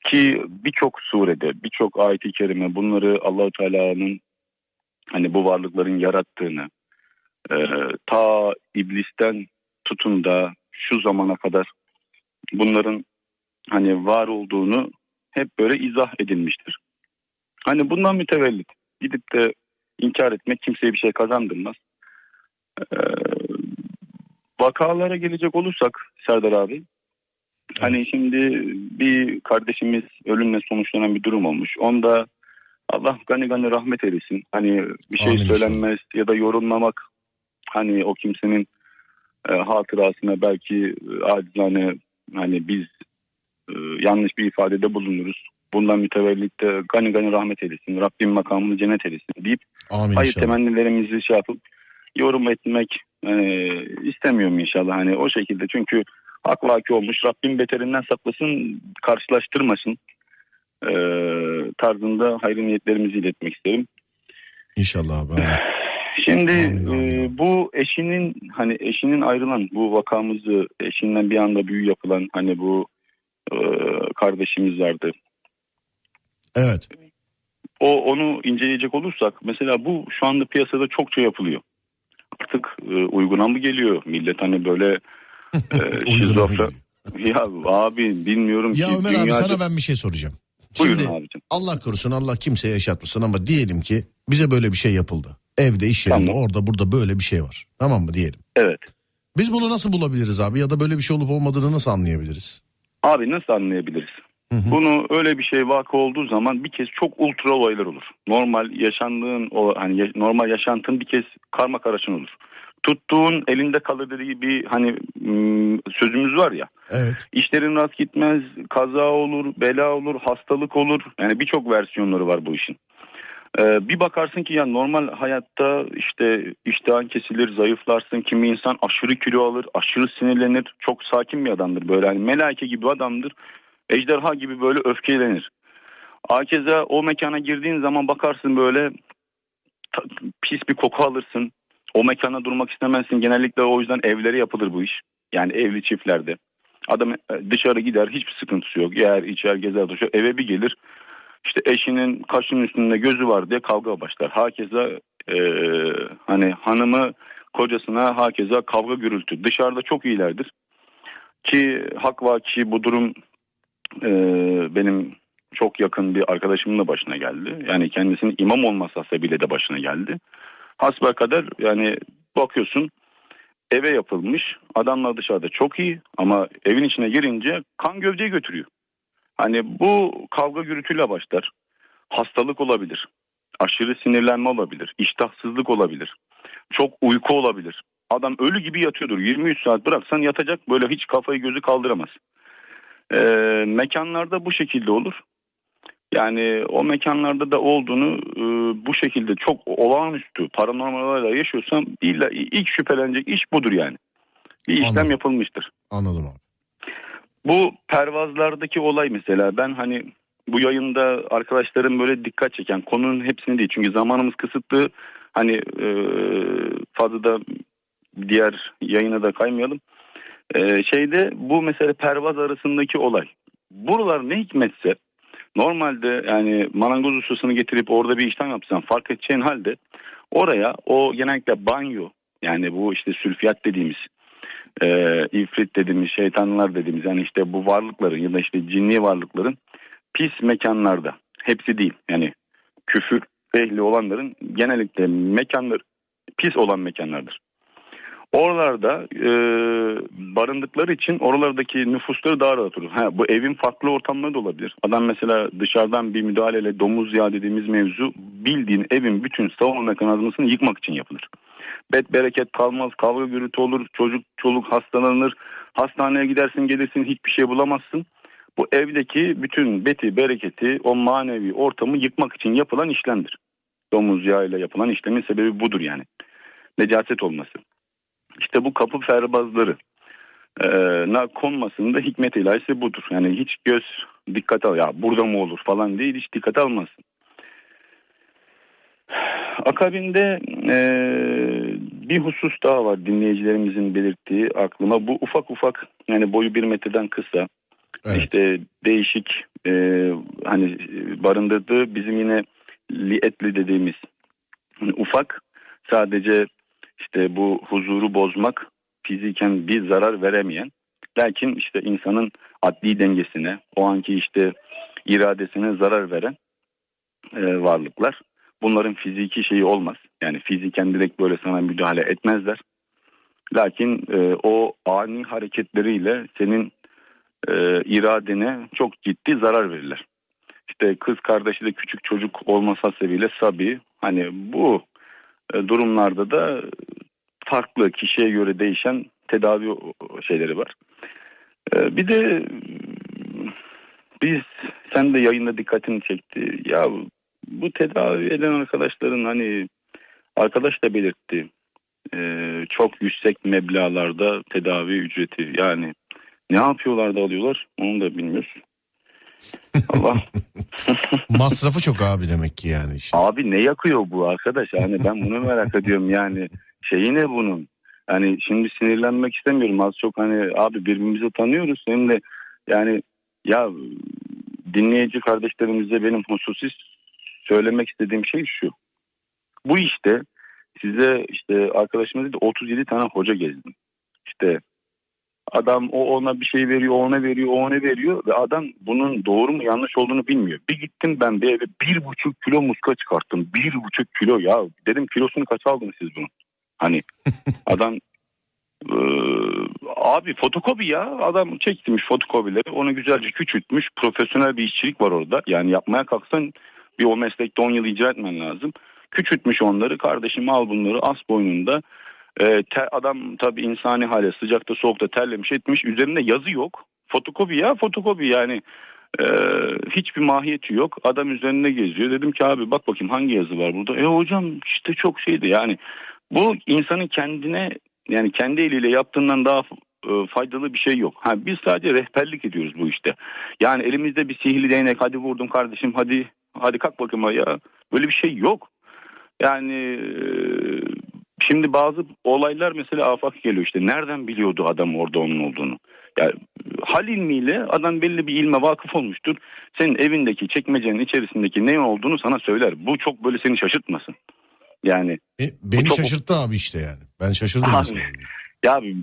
ki birçok surede, birçok ayet-i kerime bunları Allahu Teala'nın hani bu varlıkların yarattığını, e, ta iblisten tutun da şu zamana kadar bunların hani var olduğunu hep böyle izah edilmiştir. Hani bundan mütevellit gidip de inkar etmek kimseye bir şey kazandırmaz. Ee, vakalara gelecek olursak Serdar abi hani şimdi bir kardeşimiz ölümle sonuçlanan bir durum olmuş. Onda Allah gani gani rahmet eylesin. Hani bir şey Amin inşallah. söylenmez ya da yorulmamak hani o kimsenin e, hatırasına belki e, acizane hani biz e, yanlış bir ifadede bulunuruz. bundan mütevellit de gani gani rahmet eylesin. Rabbim makamını cennet eylesin deyip Amin hayır inşallah. temennilerimizi şey yapıp yorum etmek e, istemiyorum inşallah. Hani o şekilde çünkü hak vaki olmuş. Rabbim beterinden saklasın, karşılaştırmasın e, tarzında hayırlı niyetlerimizi iletmek isterim. İnşallah abi. Şimdi e, bu eşinin hani eşinin ayrılan bu vakamızı eşinden bir anda büyü yapılan hani bu e, kardeşimiz vardı. Evet. O onu inceleyecek olursak mesela bu şu anda piyasada çokça yapılıyor. Artık e, uyguna mı geliyor millet hani böyle e, şizofren. Ya abi bilmiyorum Ya ki. Ömer abi dünyaca- sana ben bir şey soracağım. Buyurun Şimdi abicim. Allah korusun Allah kimseye yaşatmasın ama diyelim ki bize böyle bir şey yapıldı. Evde, iş yerinde, Tamam. orada, burada böyle bir şey var. Tamam mı diyelim. Evet. Biz bunu nasıl bulabiliriz abi ya da böyle bir şey olup olmadığını nasıl anlayabiliriz? Abi nasıl anlayabiliriz? Hı hı. Bunu öyle bir şey vaka olduğu zaman bir kez çok ultra olaylar olur. Normal yaşandığın o hani normal yaşantın bir kez karma karışın olur. Tuttuğun elinde kalır dediği bir hani sözümüz var ya. Evet. İşlerin rast gitmez, kaza olur, bela olur, hastalık olur. Yani birçok versiyonları var bu işin. Ee, bir bakarsın ki ya normal hayatta işte iştahın kesilir, zayıflarsın. Kimi insan aşırı kilo alır, aşırı sinirlenir. Çok sakin bir adamdır böyle. Hani melaike gibi adamdır. Ejderha gibi böyle öfkelenir. Akeza o mekana girdiğin zaman bakarsın böyle pis bir koku alırsın. O mekana durmak istemezsin. Genellikle o yüzden evlere yapılır bu iş. Yani evli çiftlerde. Adam e, dışarı gider hiçbir sıkıntısı yok. Yer içer gezer dolaşır. Eve bir gelir. İşte eşinin kaşının üstünde gözü var diye kavga başlar. Hakeza e, hani hanımı kocasına hakeza kavga gürültü. Dışarıda çok iyilerdir. Ki hak var ki bu durum e, benim çok yakın bir arkadaşımın da başına geldi. Yani kendisinin imam olması hasebiyle de başına geldi. Hasbelkader yani bakıyorsun eve yapılmış. Adamlar dışarıda çok iyi ama evin içine girince kan gövdeyi götürüyor. Hani bu kavga gürültüyle başlar. Hastalık olabilir. Aşırı sinirlenme olabilir. iştahsızlık olabilir. Çok uyku olabilir. Adam ölü gibi yatıyordur. 23 saat bıraksan yatacak böyle hiç kafayı gözü kaldıramaz. Ee, mekanlarda bu şekilde olur. Yani o mekanlarda da olduğunu e, bu şekilde çok olağanüstü paranormal olaylar yaşıyorsam illa ilk şüphelenecek iş budur yani. Bir işlem Anladım. yapılmıştır. Anladım abi. Bu pervazlardaki olay mesela ben hani bu yayında arkadaşlarım böyle dikkat çeken konunun hepsini değil çünkü zamanımız kısıtlı hani e, fazla da diğer yayına da kaymayalım. E, şeyde bu mesela pervaz arasındaki olay. Buralar ne hikmetse normalde yani marangoz ustasını getirip orada bir işlem yapsan fark edeceğin halde oraya o genellikle banyo yani bu işte sülfiyat dediğimiz e, ifrit dediğimiz şeytanlar dediğimiz yani işte bu varlıkların ya da işte cinli varlıkların pis mekanlarda hepsi değil yani küfür ehli olanların genellikle mekanları pis olan mekanlardır. Oralarda e, barındıkları için oralardaki nüfusları daha rahat olur. Ha, bu evin farklı ortamları da olabilir. Adam mesela dışarıdan bir müdahaleyle domuz yağı dediğimiz mevzu bildiğin evin bütün savunma mekanizmasını yıkmak için yapılır. Bet bereket kalmaz, kavga gürültü olur, çocuk çoluk hastalanır, hastaneye gidersin gelirsin hiçbir şey bulamazsın. Bu evdeki bütün beti bereketi o manevi ortamı yıkmak için yapılan işlemdir. Domuz yağıyla yapılan işlemin sebebi budur yani. Necaset olması. İşte bu kapı ferbazları e, na konmasında hikmet ilahisi budur. Yani hiç göz dikkat al ya burada mı olur falan değil hiç dikkat almasın. Akabinde e, bir husus daha var dinleyicilerimizin belirttiği aklıma. Bu ufak ufak yani boyu bir metreden kısa Evet. işte değişik e, hani barındırdığı bizim yine lietli dediğimiz hani ufak sadece işte bu huzuru bozmak fiziken bir zarar veremeyen lakin işte insanın adli dengesine o anki işte iradesine zarar veren e, varlıklar. Bunların fiziki şeyi olmaz. Yani fiziken direkt böyle sana müdahale etmezler. Lakin e, o ani hareketleriyle senin e, iradene çok ciddi zarar verirler. İşte kız kardeşi de küçük çocuk olması hasebiyle Sabi hani bu durumlarda da farklı kişiye göre değişen tedavi şeyleri var. E, bir de biz sen de yayında dikkatini çekti. Ya bu tedavi eden arkadaşların hani arkadaş da belirtti. Ee, çok yüksek meblağlarda tedavi ücreti yani ne yapıyorlar da alıyorlar onu da bilmiyoruz. Allah Masrafı çok abi demek ki yani. işin. Abi ne yakıyor bu arkadaş? Yani ben bunu merak ediyorum yani. Şeyi ne bunun? Hani şimdi sinirlenmek istemiyorum. Az çok hani abi birbirimizi tanıyoruz. Hem de yani ya dinleyici kardeşlerimize benim hususi söylemek istediğim şey şu. Bu işte size işte arkadaşımız dedi 37 tane hoca gezdim. İşte adam o ona bir şey veriyor, ona veriyor, ona veriyor ve adam bunun doğru mu yanlış olduğunu bilmiyor. Bir gittim ben bir eve bir buçuk kilo muska çıkarttım. Bir buçuk kilo ya dedim kilosunu kaç aldınız siz bunu? Hani adam eee, abi fotokopi ya adam çektirmiş fotokopileri onu güzelce küçültmüş profesyonel bir işçilik var orada yani yapmaya kalksan bir o meslekte 10 yıl icra etmen lazım küçültmüş onları kardeşim al bunları as boynunda te- adam tabii insani hale sıcakta soğukta terlemiş etmiş. Üzerinde yazı yok. Fotokopi ya fotokopi yani. Ee, hiçbir mahiyeti yok. Adam üzerinde geziyor. Dedim ki abi bak bakayım hangi yazı var burada? E hocam işte çok şeydi. Yani bu insanın kendine yani kendi eliyle yaptığından daha e, faydalı bir şey yok. Ha, biz sadece rehberlik ediyoruz bu işte. Yani elimizde bir sihirli değnek hadi vurdum kardeşim hadi hadi kalk bakayım ya böyle bir şey yok. Yani e, şimdi bazı olaylar mesela afak geliyor işte nereden biliyordu adam orada onun olduğunu. Yani hal ilmiyle adam belli bir ilme vakıf olmuştur. Senin evindeki çekmecenin içerisindeki ne olduğunu sana söyler. Bu çok böyle seni şaşırtmasın. Yani E, beni çok- şaşırttı abi işte yani. Ben şaşırdım Abi. Ya bir-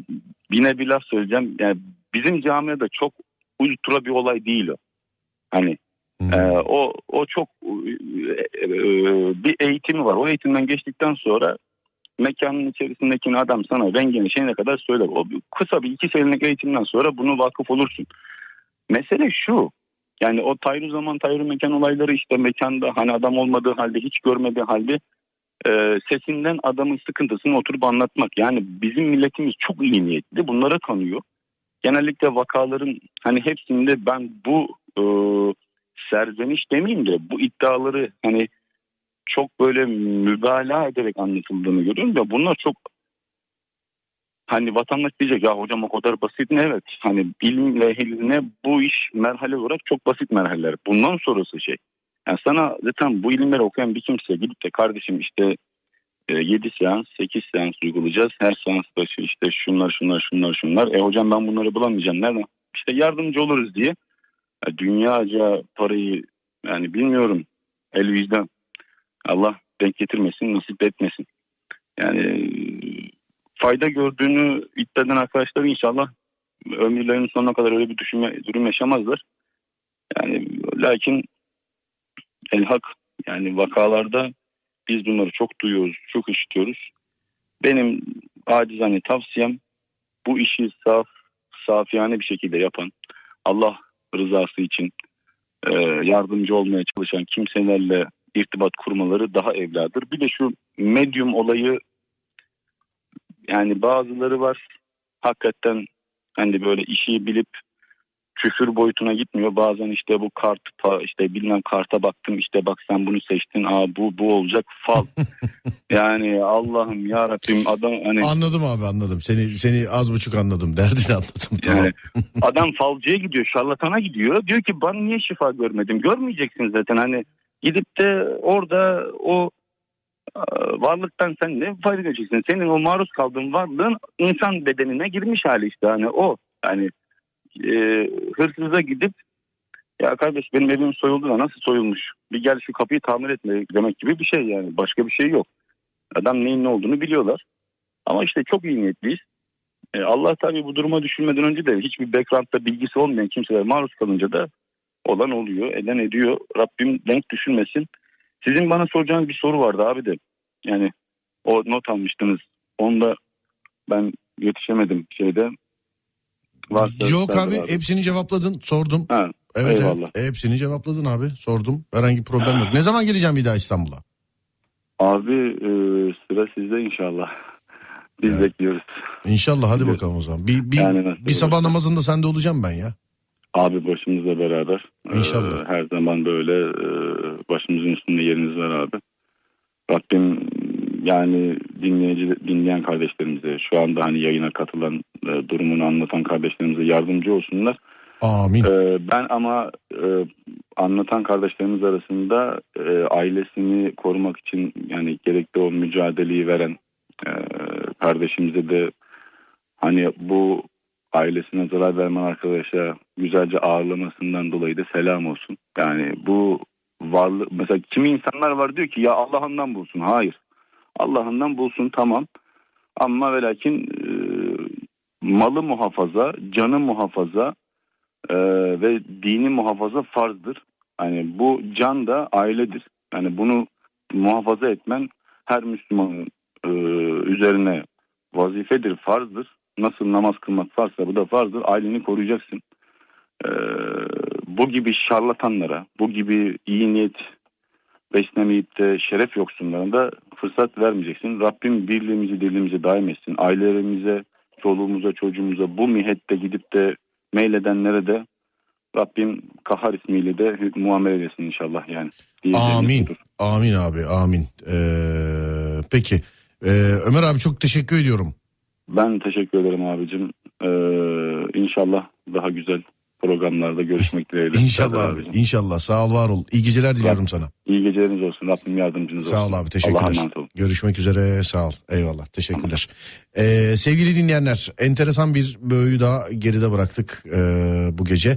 yine bir laf söyleyeceğim. Yani bizim camiada çok ultra bir olay değil o. Hani Hmm. e, o o çok e, e, bir eğitimi var. O eğitimden geçtikten sonra mekanın içerisindeki adam sana rengini şeyine kadar söyler. O kısa bir iki senelik eğitimden sonra bunu vakıf olursun. Mesele şu. Yani o Tayru zaman Tayru mekan olayları işte mekanda hani adam olmadığı halde hiç görmediği halde e, sesinden adamın sıkıntısını oturup anlatmak. Yani bizim milletimiz çok iyi niyetli bunlara kanıyor. Genellikle vakaların hani hepsinde ben bu e, serzeniş demeyeyim de bu iddiaları hani çok böyle mübalağa ederek anlatıldığını görüyorum da bunlar çok hani vatandaş diyecek ya hocam o kadar basit mi? Evet hani bilim ehline bu iş merhale olarak çok basit merhaleler. Bundan sonrası şey. Yani sana zaten bu ilimleri okuyan bir kimse gidip de kardeşim işte 7 seans 8 seans uygulayacağız. Her seans başı işte şunlar şunlar şunlar şunlar. E hocam ben bunları bulamayacağım. Nereden? İşte yardımcı oluruz diye. Ya dünyaca parayı yani bilmiyorum el vicdan. Allah denk getirmesin nasip etmesin. Yani fayda gördüğünü iddia eden arkadaşlar inşallah ömürlerinin sonuna kadar öyle bir düşünme, durum yaşamazlar. Yani lakin el hak yani vakalarda biz bunları çok duyuyoruz, çok işitiyoruz. Benim acizane tavsiyem bu işi saf, safiyane bir şekilde yapan, Allah rızası için yardımcı olmaya çalışan kimselerle irtibat kurmaları daha evladır. Bir de şu medyum olayı yani bazıları var hakikaten hani böyle işi bilip küfür boyutuna gitmiyor. Bazen işte bu kart işte bilmem karta baktım işte bak sen bunu seçtin. Aa bu bu olacak fal. yani Allah'ım ya Rabbim adam hani Anladım abi anladım. Seni seni az buçuk anladım. Derdini anladım. Tamam. yani adam falcıya gidiyor, şarlatana gidiyor. Diyor ki ben niye şifa görmedim? Görmeyeceksin zaten hani gidip de orada o e, varlıktan sen ne fayda göreceksin? Senin o maruz kaldığın varlığın insan bedenine girmiş hali işte hani o. Yani e, hırsıza gidip ya kardeş benim evim soyuldu da nasıl soyulmuş? Bir gel şu kapıyı tamir etme demek gibi bir şey yani. Başka bir şey yok. Adam neyin ne olduğunu biliyorlar. Ama işte çok iyi niyetliyiz. E, Allah tabii bu duruma düşülmeden önce de hiçbir background'da bilgisi olmayan kimseler maruz kalınca da olan oluyor, eden ediyor. Rabbim denk düşürmesin. Sizin bana soracağınız bir soru vardı abi de. Yani o not almıştınız. Onda ben yetişemedim şeyde. Varsa Yok Serdar abi, hepsini cevapladın. Sordum. Ha, Evet, eyvallah. evet. Hepsini cevapladın abi. Sordum. Herhangi bir problem yok. Ne zaman geleceğim bir daha İstanbul'a? Abi e, sıra sizde inşallah. Biz Evet. bekliyoruz. İnşallah hadi Evet. bakalım o zaman. Bir, bir, Yani bir sabah olursa. namazında sende olacağım ben ya. Abi başımızla beraber. İnşallah. Ee, her zaman böyle e, başımızın üstünde yeriniz var abi. Rabbim yani dinleyici dinleyen kardeşlerimize şu anda hani yayına katılan e, durumunu anlatan kardeşlerimize yardımcı olsunlar. Amin. Ee, ben ama e, anlatan kardeşlerimiz arasında e, ailesini korumak için yani gerekli o mücadeleyi veren e, kardeşimize de hani bu ailesine zarar vermen arkadaşa güzelce ağırlamasından dolayı da selam olsun. Yani bu varlık mesela kimi insanlar var diyor ki ya Allah'ından bulsun. Hayır. Allah'ından bulsun tamam. Ama ve lakin e, malı muhafaza, canı muhafaza e, ve dini muhafaza farzdır. Yani bu can da ailedir. Yani bunu muhafaza etmen her Müslümanın e, üzerine vazifedir, farzdır. Nasıl namaz kılmak farsa bu da farzdır. Aileni koruyacaksın. E, bu gibi şarlatanlara, bu gibi iyi niyet beslemeyip de şeref yoksunlarına da fırsat vermeyeceksin. Rabbim birliğimizi dirliğimizi daim etsin. Ailelerimize, çoluğumuza, çocuğumuza bu mihette gidip de meyledenlere de Rabbim kahar ismiyle de muamele eylesin inşallah yani. Amin. budur. Amin abi amin. Ee, peki Ee, Ömer abi çok teşekkür ediyorum. Ben teşekkür ederim abicim. Ee, inşallah daha güzel programlarda görüşmek dileğiyle. İnşallah abi abicim. inşallah sağ ol var ol. İyi geceler diliyorum sana. İyi geceleriniz olsun. Rabbim yardımcınız olsun. Sağ ol abi teşekkürler. Görüşmek üzere sağ ol. Eyvallah teşekkürler. Ee, sevgili dinleyenler enteresan bir böğü daha geride bıraktık ee, bu gece.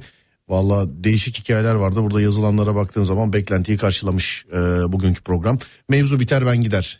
Valla değişik hikayeler vardı. Burada yazılanlara baktığın zaman beklentiyi karşılamış ee, bugünkü program. Mevzu biter ben gider.